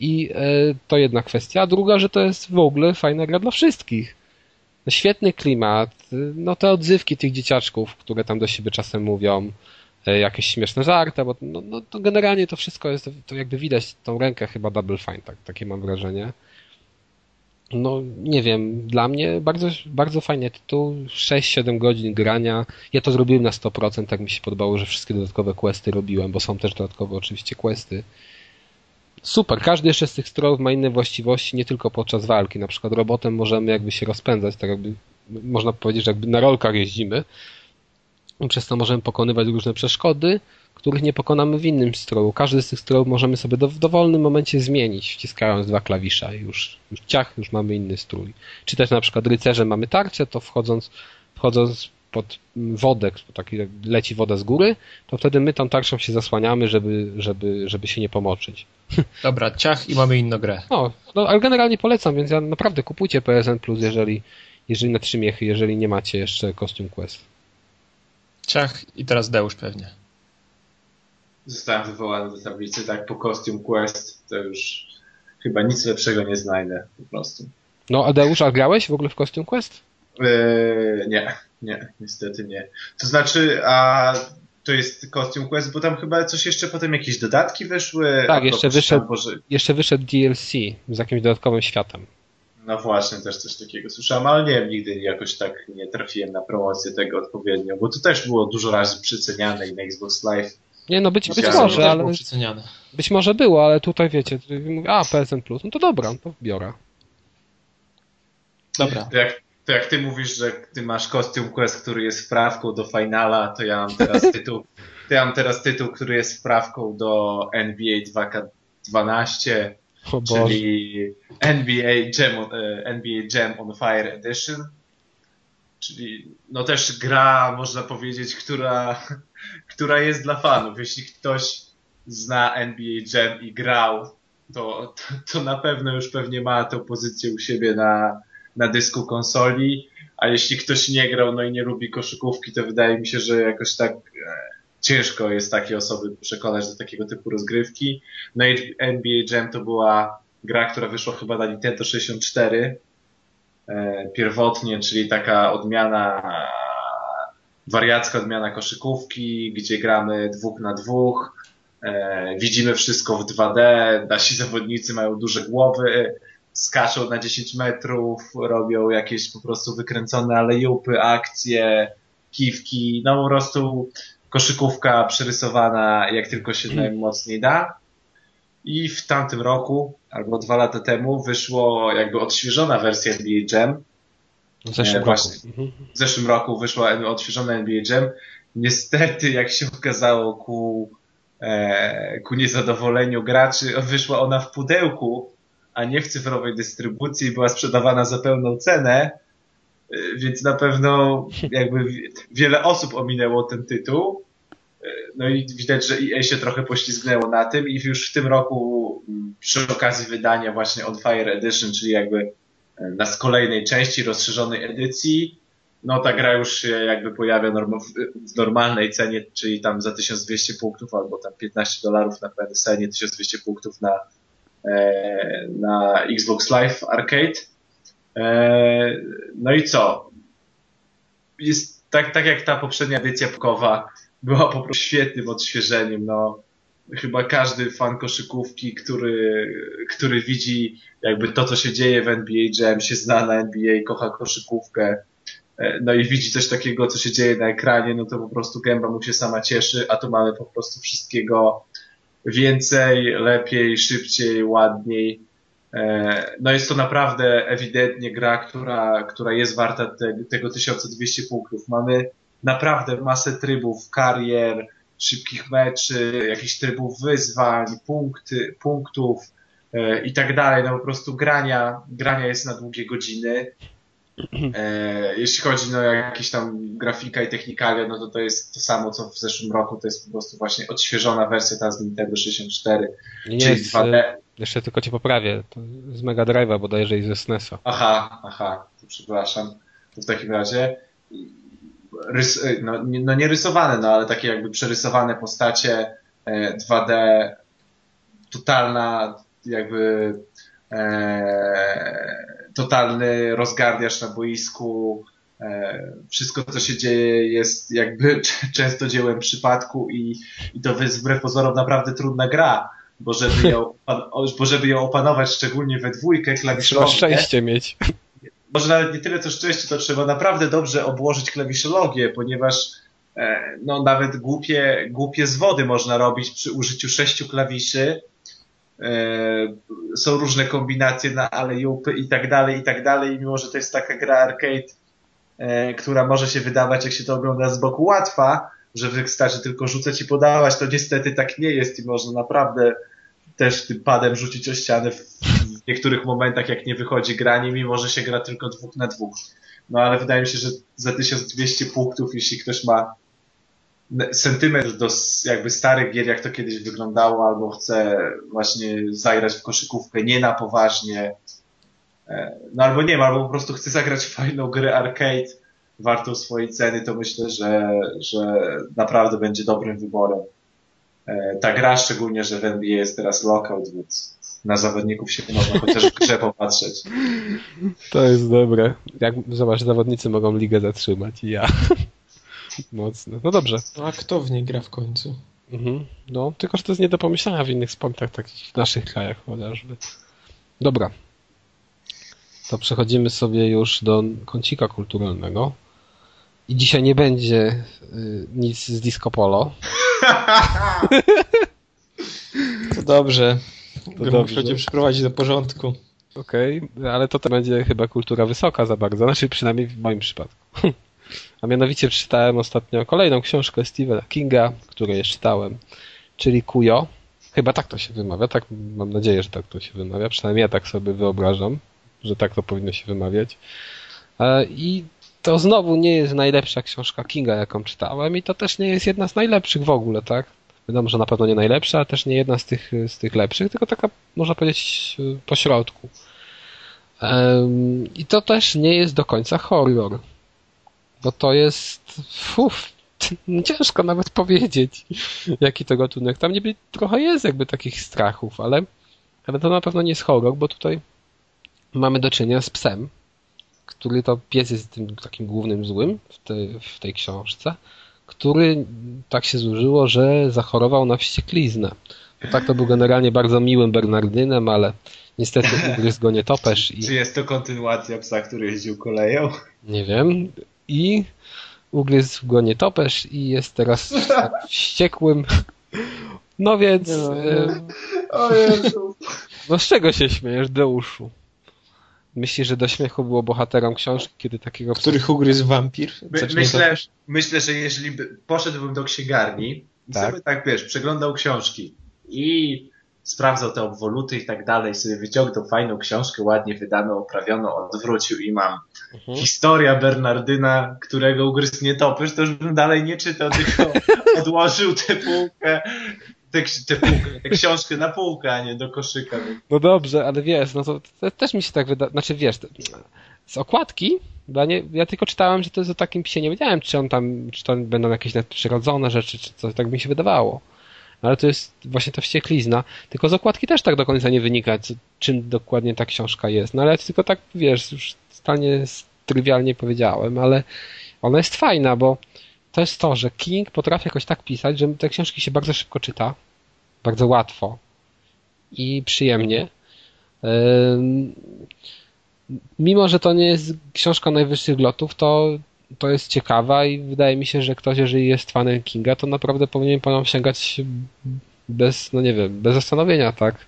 I e, to jedna kwestia, a druga, że to jest w ogóle fajna gra dla wszystkich. No, świetny klimat, no te odzywki tych dzieciaczków, które tam do siebie czasem mówią, jakieś śmieszne żarty, bo no, no, to generalnie to wszystko jest, to jakby widać tą rękę chyba Double Fine, tak, takie mam wrażenie. No, nie wiem, dla mnie bardzo, bardzo fajny tytuł, 6-7 godzin grania. Ja to zrobiłem na 100%, tak mi się podobało, że wszystkie dodatkowe questy robiłem, bo są też dodatkowe oczywiście questy. Super, każdy jeszcze z tych strojów ma inne właściwości, nie tylko podczas walki. Na przykład robotem możemy jakby się rozpędzać, tak jakby można powiedzieć, że jakby na rolkach jeździmy, przez to możemy pokonywać różne przeszkody, których nie pokonamy w innym stroju. Każdy z tych strojów możemy sobie do, w dowolnym momencie zmienić, wciskając dwa klawisza. Już, już ciach, już mamy inny strój. Czy też na przykład rycerze mamy tarczę, to wchodząc, wchodząc pod wodę, taki leci woda z góry, to wtedy my tą tarczą się zasłaniamy, żeby, żeby, żeby się nie pomoczyć. Dobra, ciach i mamy inną grę. No, no, ale generalnie polecam, więc ja naprawdę kupujcie PSN Plus, jeżeli, jeżeli na trzy miechy, jeżeli nie macie jeszcze Costume Quest. Ciach i teraz Deusz pewnie. Zostałem wywołany do tablicy, tak po Costume Quest to już chyba nic lepszego nie znajdę po prostu. No a Deusz, a grałeś w ogóle w Costume Quest? Eee, nie, nie, niestety nie. To znaczy, a to jest Costume Quest, bo tam chyba coś jeszcze potem jakieś dodatki wyszły. Tak, jeszcze wyszedł, jeszcze wyszedł DLC z jakimś dodatkowym światem. No właśnie, też coś takiego słyszałem, ale nie wiem, nigdy jakoś tak nie trafiłem na promocję tego odpowiednio, bo to też było dużo razy przyceniane i na Xbox Live. Nie, no być, być może, ale być może było, ale tutaj wiecie, mówię, a PSN Plus, no to dobra, to biorę. Dobra. To jak, to jak ty mówisz, że ty masz kostium quest, który jest wprawką do finala, to ja mam teraz tytuł, to ja mam teraz tytuł, który jest wprawką do NBA 2K12, czyli NBA Jam, e, NBA Jam on Fire Edition. Czyli no też gra, można powiedzieć, która, która jest dla fanów. Jeśli ktoś zna NBA Jam i grał, to, to, to na pewno już pewnie ma tę pozycję u siebie na, na dysku konsoli. A jeśli ktoś nie grał, no i nie lubi koszykówki, to wydaje mi się, że jakoś tak e, ciężko jest takie osoby przekonać do takiego typu rozgrywki. No i NBA Jam to była gra, która wyszła chyba na Nintendo 64 e, pierwotnie, czyli taka odmiana, wariacka odmiana koszykówki, gdzie gramy dwóch na dwóch, e, widzimy wszystko w 2D, nasi zawodnicy mają duże głowy, skaczą na 10 metrów, robią jakieś po prostu wykręcone alejupy, akcje, kiwki, no po prostu koszykówka przerysowana jak tylko się najmocniej da. I w tamtym roku, albo dwa lata temu, wyszło jakby odświeżona wersja NBA Jam. W zeszłym, e, Właśnie, roku. Mhm. w zeszłym roku wyszła odświeżona NBA Jam niestety, jak się okazało, ku, e, ku niezadowoleniu graczy, wyszła ona w pudełku, a nie w cyfrowej dystrybucji, była sprzedawana za pełną cenę, więc na pewno jakby wiele osób ominęło ten tytuł. E, no i widać, że EA się trochę poślizgnęło na tym i już w tym roku przy okazji wydania właśnie On Fire Edition, czyli jakby na z kolejnej części rozszerzonej edycji, no ta gra już się jakby pojawia w normalnej cenie, czyli tam za 1200 punktów albo tam 15 dolarów na PSN, 1200 punktów na, e, na Xbox Live Arcade. E, no i co? Jest tak, tak jak ta poprzednia edycja pukowa była po prostu świetnym odświeżeniem, no chyba każdy fan koszykówki, który, który widzi jakby to, co się dzieje w NBA Jam, się zna na NBA, kocha koszykówkę, e, no i widzi coś takiego, co się dzieje na ekranie, no to po prostu gęba mu się sama cieszy, a tu mamy po prostu wszystkiego więcej, lepiej, szybciej, ładniej. E, no jest to naprawdę ewidentnie gra, która, która jest warta te, tego 1200 punktów. Mamy naprawdę masę trybów, karier, szybkich meczy, jakichś trybów wyzwań, punkty, punktów e, i tak dalej. No po prostu grania, grania jest na długie godziny. E, jeśli chodzi no, o jakieś tam grafika i technikalia, no to to jest to samo, co w zeszłym roku. To jest po prostu właśnie odświeżona wersja ta z Nintendo 64, Nie czyli jest, 2D. Jeszcze tylko cię poprawię. To z Mega Drive'a bodajże i ze SNESa. Aha, aha, to przepraszam. To w takim razie rys, no, no nie rysowane, no ale takie jakby przerysowane postacie 2D, e, totalna jakby e, totalny rozgardiasz na boisku, e, wszystko co się dzieje jest jakby często dziełem przypadku i, i to jest wbrew pozorom naprawdę trudna gra, bo żeby ją, bo żeby ją opanować szczególnie we dwójkę klawiszową. Trzeba szczęście mieć może nawet nie tyle co szczęście, to trzeba naprawdę dobrze obłożyć klawiszologię, ponieważ e, no, nawet głupie, głupie zwody można robić przy użyciu sześciu klawiszy. E, są różne kombinacje na alejupy i tak dalej, i tak dalej. Mimo, że to jest taka gra arcade, e, która może się wydawać, jak się to ogląda z boku, łatwa, że wystarczy tylko rzucać i podawać, to niestety tak nie jest i można naprawdę też tym padem rzucić o ścianę w w niektórych momentach, jak nie wychodzi granie, mimo że się gra tylko dwóch na dwóch. No ale wydaje mi się, że za 1200 punktów, jeśli ktoś ma sentyment do jakby starych gier, jak to kiedyś wyglądało, albo chce właśnie zagrać w koszykówkę nie na poważnie, e, no albo nie ma, albo po prostu chce zagrać fajną grę arcade wartą swojej ceny, to myślę, że, że naprawdę będzie dobrym wyborem. E, ta gra, szczególnie, że w NBA jest teraz lockout, więc na zawodników się można chociaż w grze popatrzeć. To jest dobre. Jak, zobacz, zawodnicy mogą ligę zatrzymać i ja. Mocno. No dobrze. No a kto w niej gra w końcu? Mhm. No, tylko że to jest nie do pomyślenia w innych sportach, takich w naszych krajach chociażby. Dobra. To przechodzimy sobie już do kącika kulturalnego. I dzisiaj nie będzie y, nic z disco polo. To dobrze. To dobrze. Muszę cię przyprowadzić do porządku. Okej, okay, ale to, to będzie chyba kultura wysoka za bardzo, znaczy przynajmniej w moim przypadku. A mianowicie przeczytałem ostatnio kolejną książkę Stephena Kinga, którą już czytałem, czyli Kujo. Chyba tak to się wymawia, tak mam nadzieję, że tak to się wymawia, przynajmniej ja tak sobie wyobrażam, że tak to powinno się wymawiać. E, I to znowu nie jest najlepsza książka Kinga, jaką czytałem i to też nie jest jedna z najlepszych w ogóle, tak? Wiadomo, że na pewno nie najlepsza, ale też nie jedna z tych, z tych lepszych, tylko taka, można powiedzieć, po środku. I to też nie jest do końca horror. Bo to jest, uf, ciężko nawet powiedzieć, jaki to gatunek. Tam niby trochę jest jakby takich strachów, ale, ale to na pewno nie jest horror, bo tutaj mamy do czynienia z psem, który to pies jest tym takim głównym złym w tej, w tej książce który tak się złożyło, że zachorował na wściekliznę. No tak to był generalnie bardzo miłym Bernardynem, ale niestety ugryzł go nietoperz. I... Czy jest to kontynuacja psa, który jeździł koleją? Nie wiem. I ugryzł go nietoperz i jest teraz wściekłym. No więc... No, o Jezu. No z czego się śmiejesz, Deuszu? Myślisz, że do śmiechu było bohaterom książki, kiedy takiego... Których ugryzł wampir? My, myślę, myślę, że jeżeli by, poszedłbym do księgarni i tak. sobie tak, wiesz, przeglądał książki i sprawdzał te obwoluty i tak dalej, sobie wyciągnął fajną książkę, ładnie wydaną, oprawioną, odwrócił i mam mhm. historia Bernardyna, którego ugryzł nietoperz, to już bym dalej nie czytał, tylko odłożył tę półkę, tę, tę półkę, tę książkę na półkę, a nie do koszyka. No dobrze, ale wiesz, no to, to też mi się tak wydaje, znaczy wiesz, z okładki nie, ja tylko czytałem, że to jest o takim psie. Nie wiedziałem, czy on tam, czy to będą jakieś nadprzyrodzone rzeczy, czy coś, tak mi się wydawało ale to jest właśnie ta wścieklizna. Tylko z okładki też tak do końca nie wynika, czym dokładnie ta książka jest. No ale tylko tak, wiesz, już stanie trywialnie powiedziałem, ale ona jest fajna, bo to jest to, że King potrafi jakoś tak pisać, że te książki się bardzo szybko czyta, bardzo łatwo i przyjemnie. Mimo, że to nie jest książka najwyższych lotów, to to jest ciekawa i wydaje mi się, że ktoś, jeżeli jest fanem Kinga, to naprawdę powinien po nią sięgać bez, no nie wiem, bez zastanowienia, tak?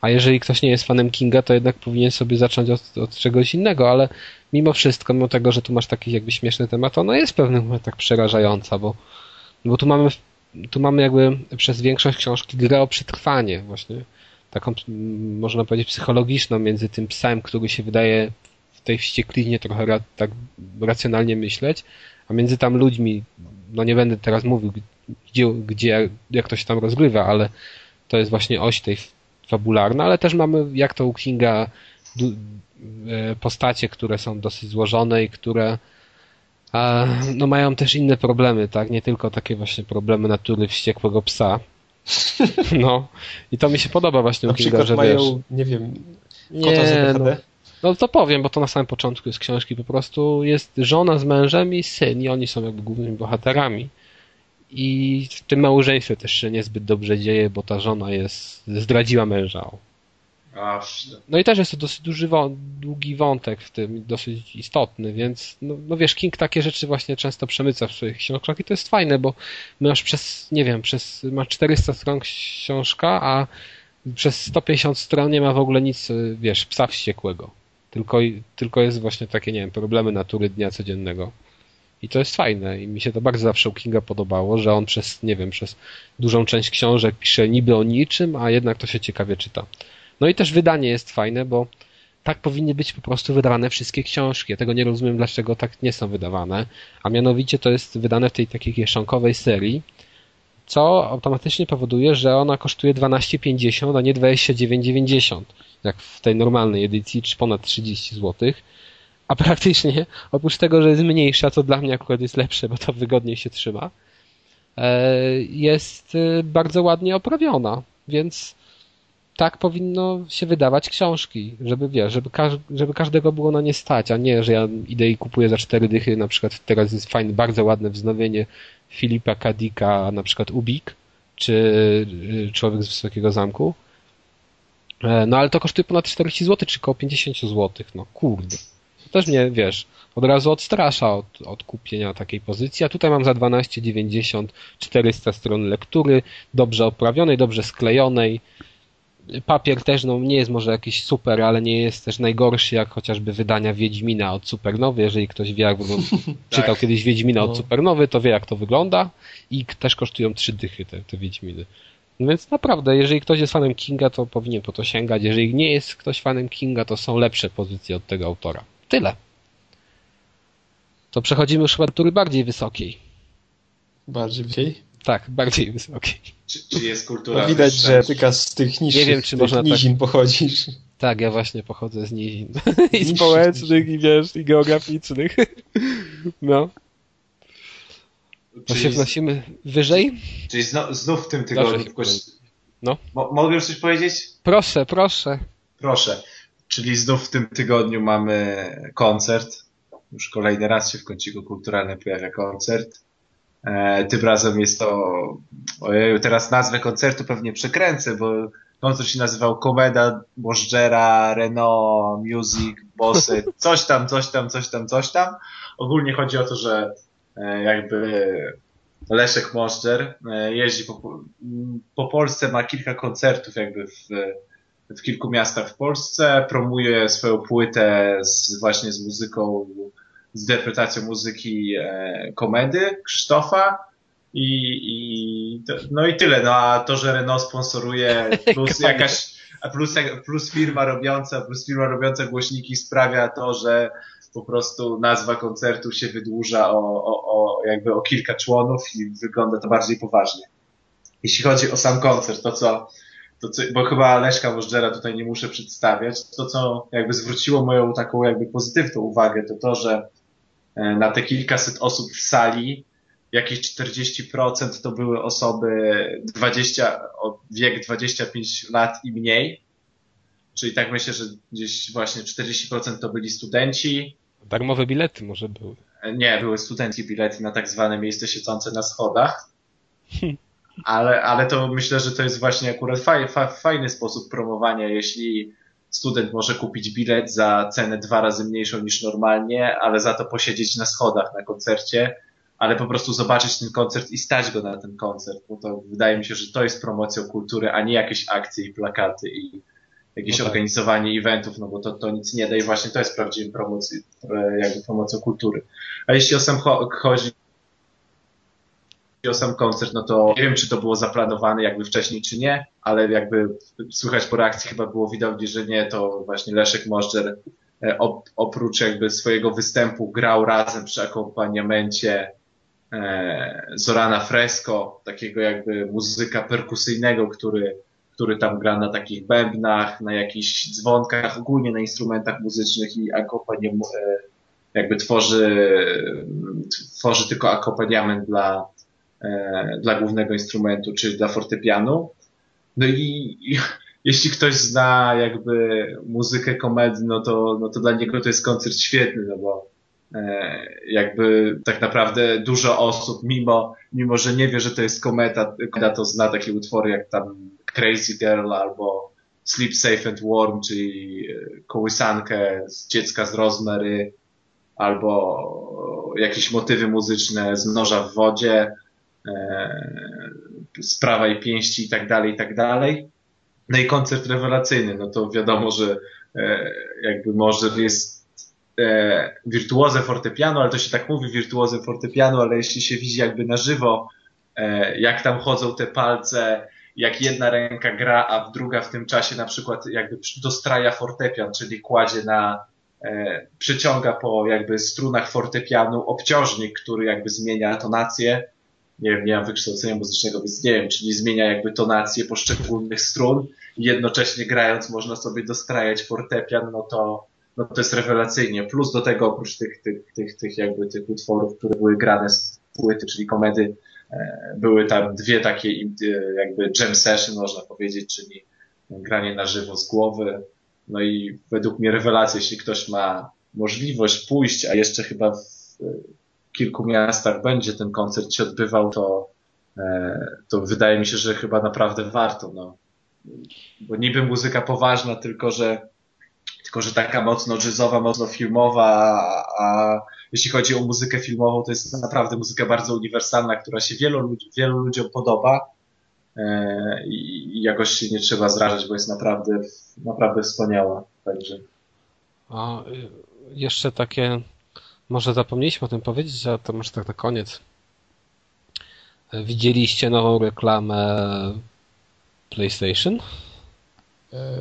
A jeżeli ktoś nie jest fanem Kinga, to jednak powinien sobie zacząć od, od czegoś innego, ale mimo wszystko, mimo tego, że tu masz taki jakby śmieszny temat, ona jest w pewnym momencie tak przerażająca, bo, bo tu mamy tu mamy jakby przez większość książki grę o przetrwanie właśnie. Taką, można powiedzieć, psychologiczną między tym psem, który się wydaje tej wścieklinie trochę ra, tak racjonalnie myśleć, a między tam ludźmi, no nie będę teraz mówił, gdzie, gdzie jak to się tam rozgrywa, ale to jest właśnie oś tej fabularna, ale też mamy, jak to u Kinga, postacie, które są dosyć złożone i które no mają też inne problemy, tak? Nie tylko takie właśnie problemy natury wściekłego psa. No. I to mi się podoba właśnie Na u Kinga, że mają, wiesz, nie wiem, nie, no, no to powiem, bo to na samym początku jest książki. Po prostu jest żona z mężem i syn i oni są jakby głównymi bohaterami. I w tym małżeństwie też się niezbyt dobrze dzieje, bo ta żona jest, zdradziła męża. No i też jest to dosyć duży, długi wątek w tym, dosyć istotny, więc no, no, wiesz, King takie rzeczy właśnie często przemyca w swoich książkach i to jest fajne, bo masz przez, nie wiem, przez, ma 400 stron książka, a przez 150 stron nie ma w ogóle nic, wiesz, psa wściekłego. Tylko, tylko jest właśnie takie, nie wiem, problemy natury dnia codziennego. I to jest fajne i mi się to bardzo zawsze u Kinga podobało, że on przez, nie wiem, przez dużą część książek pisze niby o niczym, a jednak to się ciekawie czyta. No i też wydanie jest fajne, bo tak powinny być po prostu wydawane wszystkie książki. Ja tego nie rozumiem, dlaczego tak nie są wydawane. A mianowicie to jest wydane w tej takiej kieszonkowej serii, co automatycznie powoduje, że ona kosztuje 12,50, a nie 29,90 jak w tej normalnej edycji, czy ponad 30 zł. A praktycznie, oprócz tego, że jest mniejsza, co dla mnie akurat jest lepsze, bo to wygodniej się trzyma, e, jest e, bardzo ładnie oprawiona, więc tak powinno się wydawać książki, żeby wiesz, żeby, każ żeby każdego było na nie stać, a nie, że ja idę i kupuję za cztery dychy, na przykład teraz jest fajne, bardzo ładne wznowienie Filipa Kadika, na przykład Ubik, czy e, Człowiek z Wysokiego Zamku, E, no ale to kosztuje ponad 40 zł, czy około 50 zł. No kurde. To też mnie, wiesz, od razu odstrasza od, od kupienia takiej pozycji, a tutaj mam za 12,90 400 stron lektury, dobrze oprawionej, dobrze sklejonej. Papier też no, nie jest może jakiś super, ale nie jest też najgorszy jak chociażby wydania Wiedźmina od Supernowy. Jeżeli ktoś wie, jak wygląda, czytał tak. kiedyś Wiedźmina od no. Supernowy, to wie jak to wygląda i też kosztują trzy dychy te, te Wiedźminy. No więc naprawdę, jeżeli ktoś jest fanem Kinga, to powinien po to sięgać. Jeżeli nie jest ktoś fanem Kinga, to są lepsze pozycje od tego autora. Tyle. To przechodzimy już chyba do tury bardziej wysokiej. Bardziej wysokiej? Tak, bardziej wysokiej. Czy, czy jest kultura no, Widać, że tylko z tych niższych, nie wiem, czy można tak- nizin tak... pochodzisz. Tak, ja właśnie pochodzę z nizin. I społecznych, i wiesz, i geograficznych. No. To się wnosimy wyżej? Czyli zno, znów w tym tygodniu. No. Mo mogę już coś powiedzieć? Proszę, proszę. Proszę. Czyli znów w tym tygodniu mamy koncert. Już kolejny raz się w kąciku kulturalnym pojawia koncert. E, tym razem jest to, ojeju, teraz nazwę koncertu pewnie przekręcę, bo koncert się nazywał Komeda, Bożdżera, Renault, Music, Bossy, coś tam, coś tam, coś tam, coś tam. Ogólnie chodzi o to, że E, jakby Leszek Moszczer e, jeździ po, po Polsce, ma kilka koncertów jakby w, w kilku miastach w Polsce, promuje swoją płytę z, właśnie z muzyką, z interpretacją muzyki e, komedy Krzysztofa i, i to, no i tyle. No a to, że Renault sponsoruje plus jakaś, plus, plus firma robiąca, plus firma robiąca głośniki sprawia to, że po prostu nazwa koncertu się wydłuża o, o, o jakby o kilka członów i wygląda to bardziej poważnie. Jeśli chodzi o sam koncert, to co, to co bo chyba Leszka Możdżera tutaj nie muszę przedstawiać, to co jakby zwróciło moją taką jakby pozytywną uwagę, to to, że na te kilkaset osób w sali jakieś 40% to były osoby 20, wiek 25 lat i mniej. Czyli tak myślę, że gdzieś właśnie 40% to byli studenci. Darmowe bilety może były. Nie, były studenckie bilety na tak zwane miejsce siedzące na schodach. Ale, ale to myślę, że to jest właśnie akurat faj, fajny sposób promowania, jeśli student może kupić bilet za cenę dwa razy mniejszą niż normalnie, ale za to posiedzieć na schodach na koncercie, ale po prostu zobaczyć ten koncert i stać go na ten koncert, bo to wydaje mi się, że to jest promocją kultury, a nie jakieś akcje i plakaty i jakieś no tak. organizowanie eventów, no bo to, to nic nie da i właśnie to jest prawdziwym promocją, jakby promocją kultury. A jeśli o sam chodzi o sam koncert, no to nie wiem, czy to było zaplanowane jakby wcześniej, czy nie, ale jakby słychać po reakcji chyba było widać, że nie, to właśnie Leszek Możdżer e, oprócz jakby swojego występu grał razem przy akompaniamencie e, Zorana Fresco, takiego jakby muzyka perkusyjnego, który, który tam gra na takich bębnach, na jakichś dzwonkach, ogólnie na instrumentach muzycznych i akompaniem, e, jakby tworzy, tworzy tylko akompaniament dla, dla głównego instrumentu, czyli dla fortepianu. No i, i jeśli ktoś zna jakby muzykę komedii, no to, no to dla niego to jest koncert świetny, no bo e, jakby tak naprawdę dużo osób, mimo, mimo że nie wie, że to jest kometa, to zna takie utwory jak tam Crazy Girl albo Sleep Safe and Warm, czyli e, kołysankę z dziecka z Rosemary, albo jakieś motywy muzyczne z noża w wodzie, z e, prawa i pięści i tak dalej, i tak dalej. No i koncert rewelacyjny, no to wiadomo, że e, jakby może jest e, wirtuozę fortepianu, ale to się tak mówi wirtuozę fortepianu, ale jeśli się widzi jakby na żywo, jak tam chodzą te palce, jak jedna ręka gra, a druga w tym czasie na przykład jakby dostraja fortepian, czyli kładzie na, przyciąga po jakby strunach fortepianu obciążnik, który jakby zmienia tonację, nie wiem, nie mam wykształcenia muzycznego, więc nie wiem, czyli zmienia jakby tonację poszczególnych strun i jednocześnie grając można sobie dostrajać fortepian, no to, no to jest rewelacyjnie. Plus do tego oprócz tych, tych, tych, tych jakby tych utworów, które były grane z płyty, czyli komedy, e, były tam dwie takie e, jakby jam session, można powiedzieć, czyli granie na żywo z głowy. No i według mnie rewelacja, jeśli ktoś ma możliwość pójść, a jeszcze chyba w, kilku miastach będzie ten koncert się odbywał, to, e, to wydaje mi się, że chyba naprawdę warto. No. Bo niby muzyka poważna, tylko że, tylko że taka mocno jazzowa, mocno filmowa, a jeśli chodzi o muzykę filmową, to jest naprawdę muzyka bardzo uniwersalna, która się wielu, wielu ludziom podoba e, i jakoś się nie trzeba zrażać, bo jest naprawdę, naprawdę wspaniała. Także. A jeszcze takie może zapomnieliśmy o tym powiedzieć, a to może tak na koniec. Widzieliście nową reklamę PlayStation?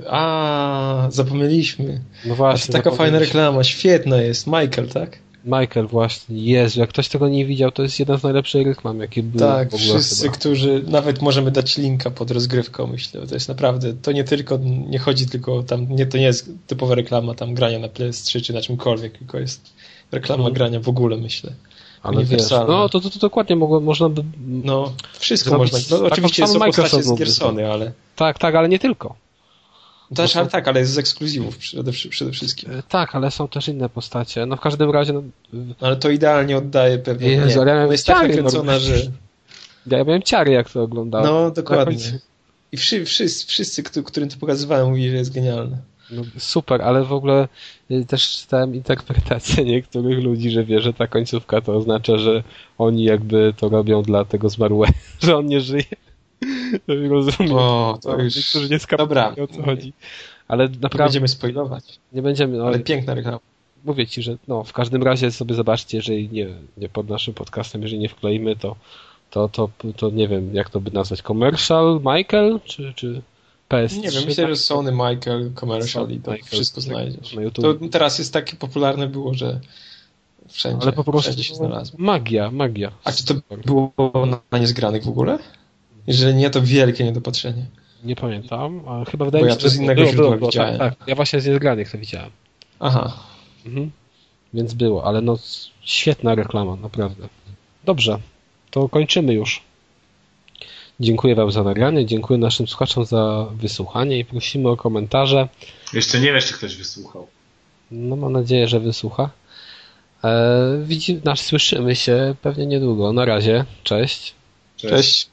A, zapomnieliśmy. No właśnie. To taka fajna reklama, świetna jest. Michael, tak? Michael właśnie, Jezu, jak ktoś tego nie widział, to jest jeden z najlepszych reklam, jakie były Tak, w ogóle wszyscy, chyba. którzy, nawet możemy dać linka pod rozgrywką, myślę, to jest naprawdę, to nie tylko, nie chodzi tylko tam, nie, to nie jest typowa reklama tam grania na PS3 czy na czymkolwiek, tylko jest reklama hmm. grania w ogóle, myślę. Ale wiesz, no to, to, to dokładnie mogło, można by... No, wszystko można. No, oczywiście są postacie z Gersony, ale... Tak, tak, ale nie tylko. Też, ale tak, ale jest z ekskluzywów przede, przede, wszystkim. E, tak, ale są też inne postacie. No w każdym razie... No... Ale to idealnie oddaje pewnie... Jezu, nie, ja miałem jest tak nakręcona, że... Ja miałem ciary, jak to oglądałem. No, dokładnie. I wszyscy, wszyscy, wszyscy którym to pokazywałem, mówili, że jest genialne. No, super, ale w ogóle y, też czytałem interpretację niektórych ludzi, że wie, że ta końcówka to oznacza, że oni jakby to robią dla tego zmarłego, że on nie żyje. Rozumiem. O, to już... Niektórzy nie Dobra. skapują o co chodzi. Ale Nie naprawdę będziemy spoilować, nie będziemy, no, ale piękna reklama. mówię ci, że no, w każdym razie sobie zobaczcie, jeżeli nie, nie pod naszym podcastem, jeżeli nie wkleimy, to, to, to, to nie wiem, jak to by nazwać, commercial, Michael, czy, czy PS3? Nie wiem, myślę, tak? że Sony, Michael, Commercial i to Michael, wszystko tak, znajdziesz. To teraz jest takie popularne było, że wszędzie, Ale po prostu się znalazło. magia, magia. A czy to było na, niezgranych w ogóle? Jeżeli nie, to wielkie niedopatrzenie. Nie pamiętam, a chyba wydaje Bo mi ja się, to z innego źródła było, było, widziałem. Tak, tak, ja właśnie z niezgranych to widziałem. Aha. Mhm. Więc było, ale no świetna reklama, naprawdę. Dobrze, to kończymy już. Dziękuję Wam za nagranie, dziękuję naszym słuchaczom za wysłuchanie i prosimy o komentarze. Jeszcze nie wiesz, czy ktoś wysłuchał. No mam nadzieję, że wysłucha. E, widzi, nasz, słyszymy się pewnie niedługo. Na razie, cześć. Cześć. Cześć.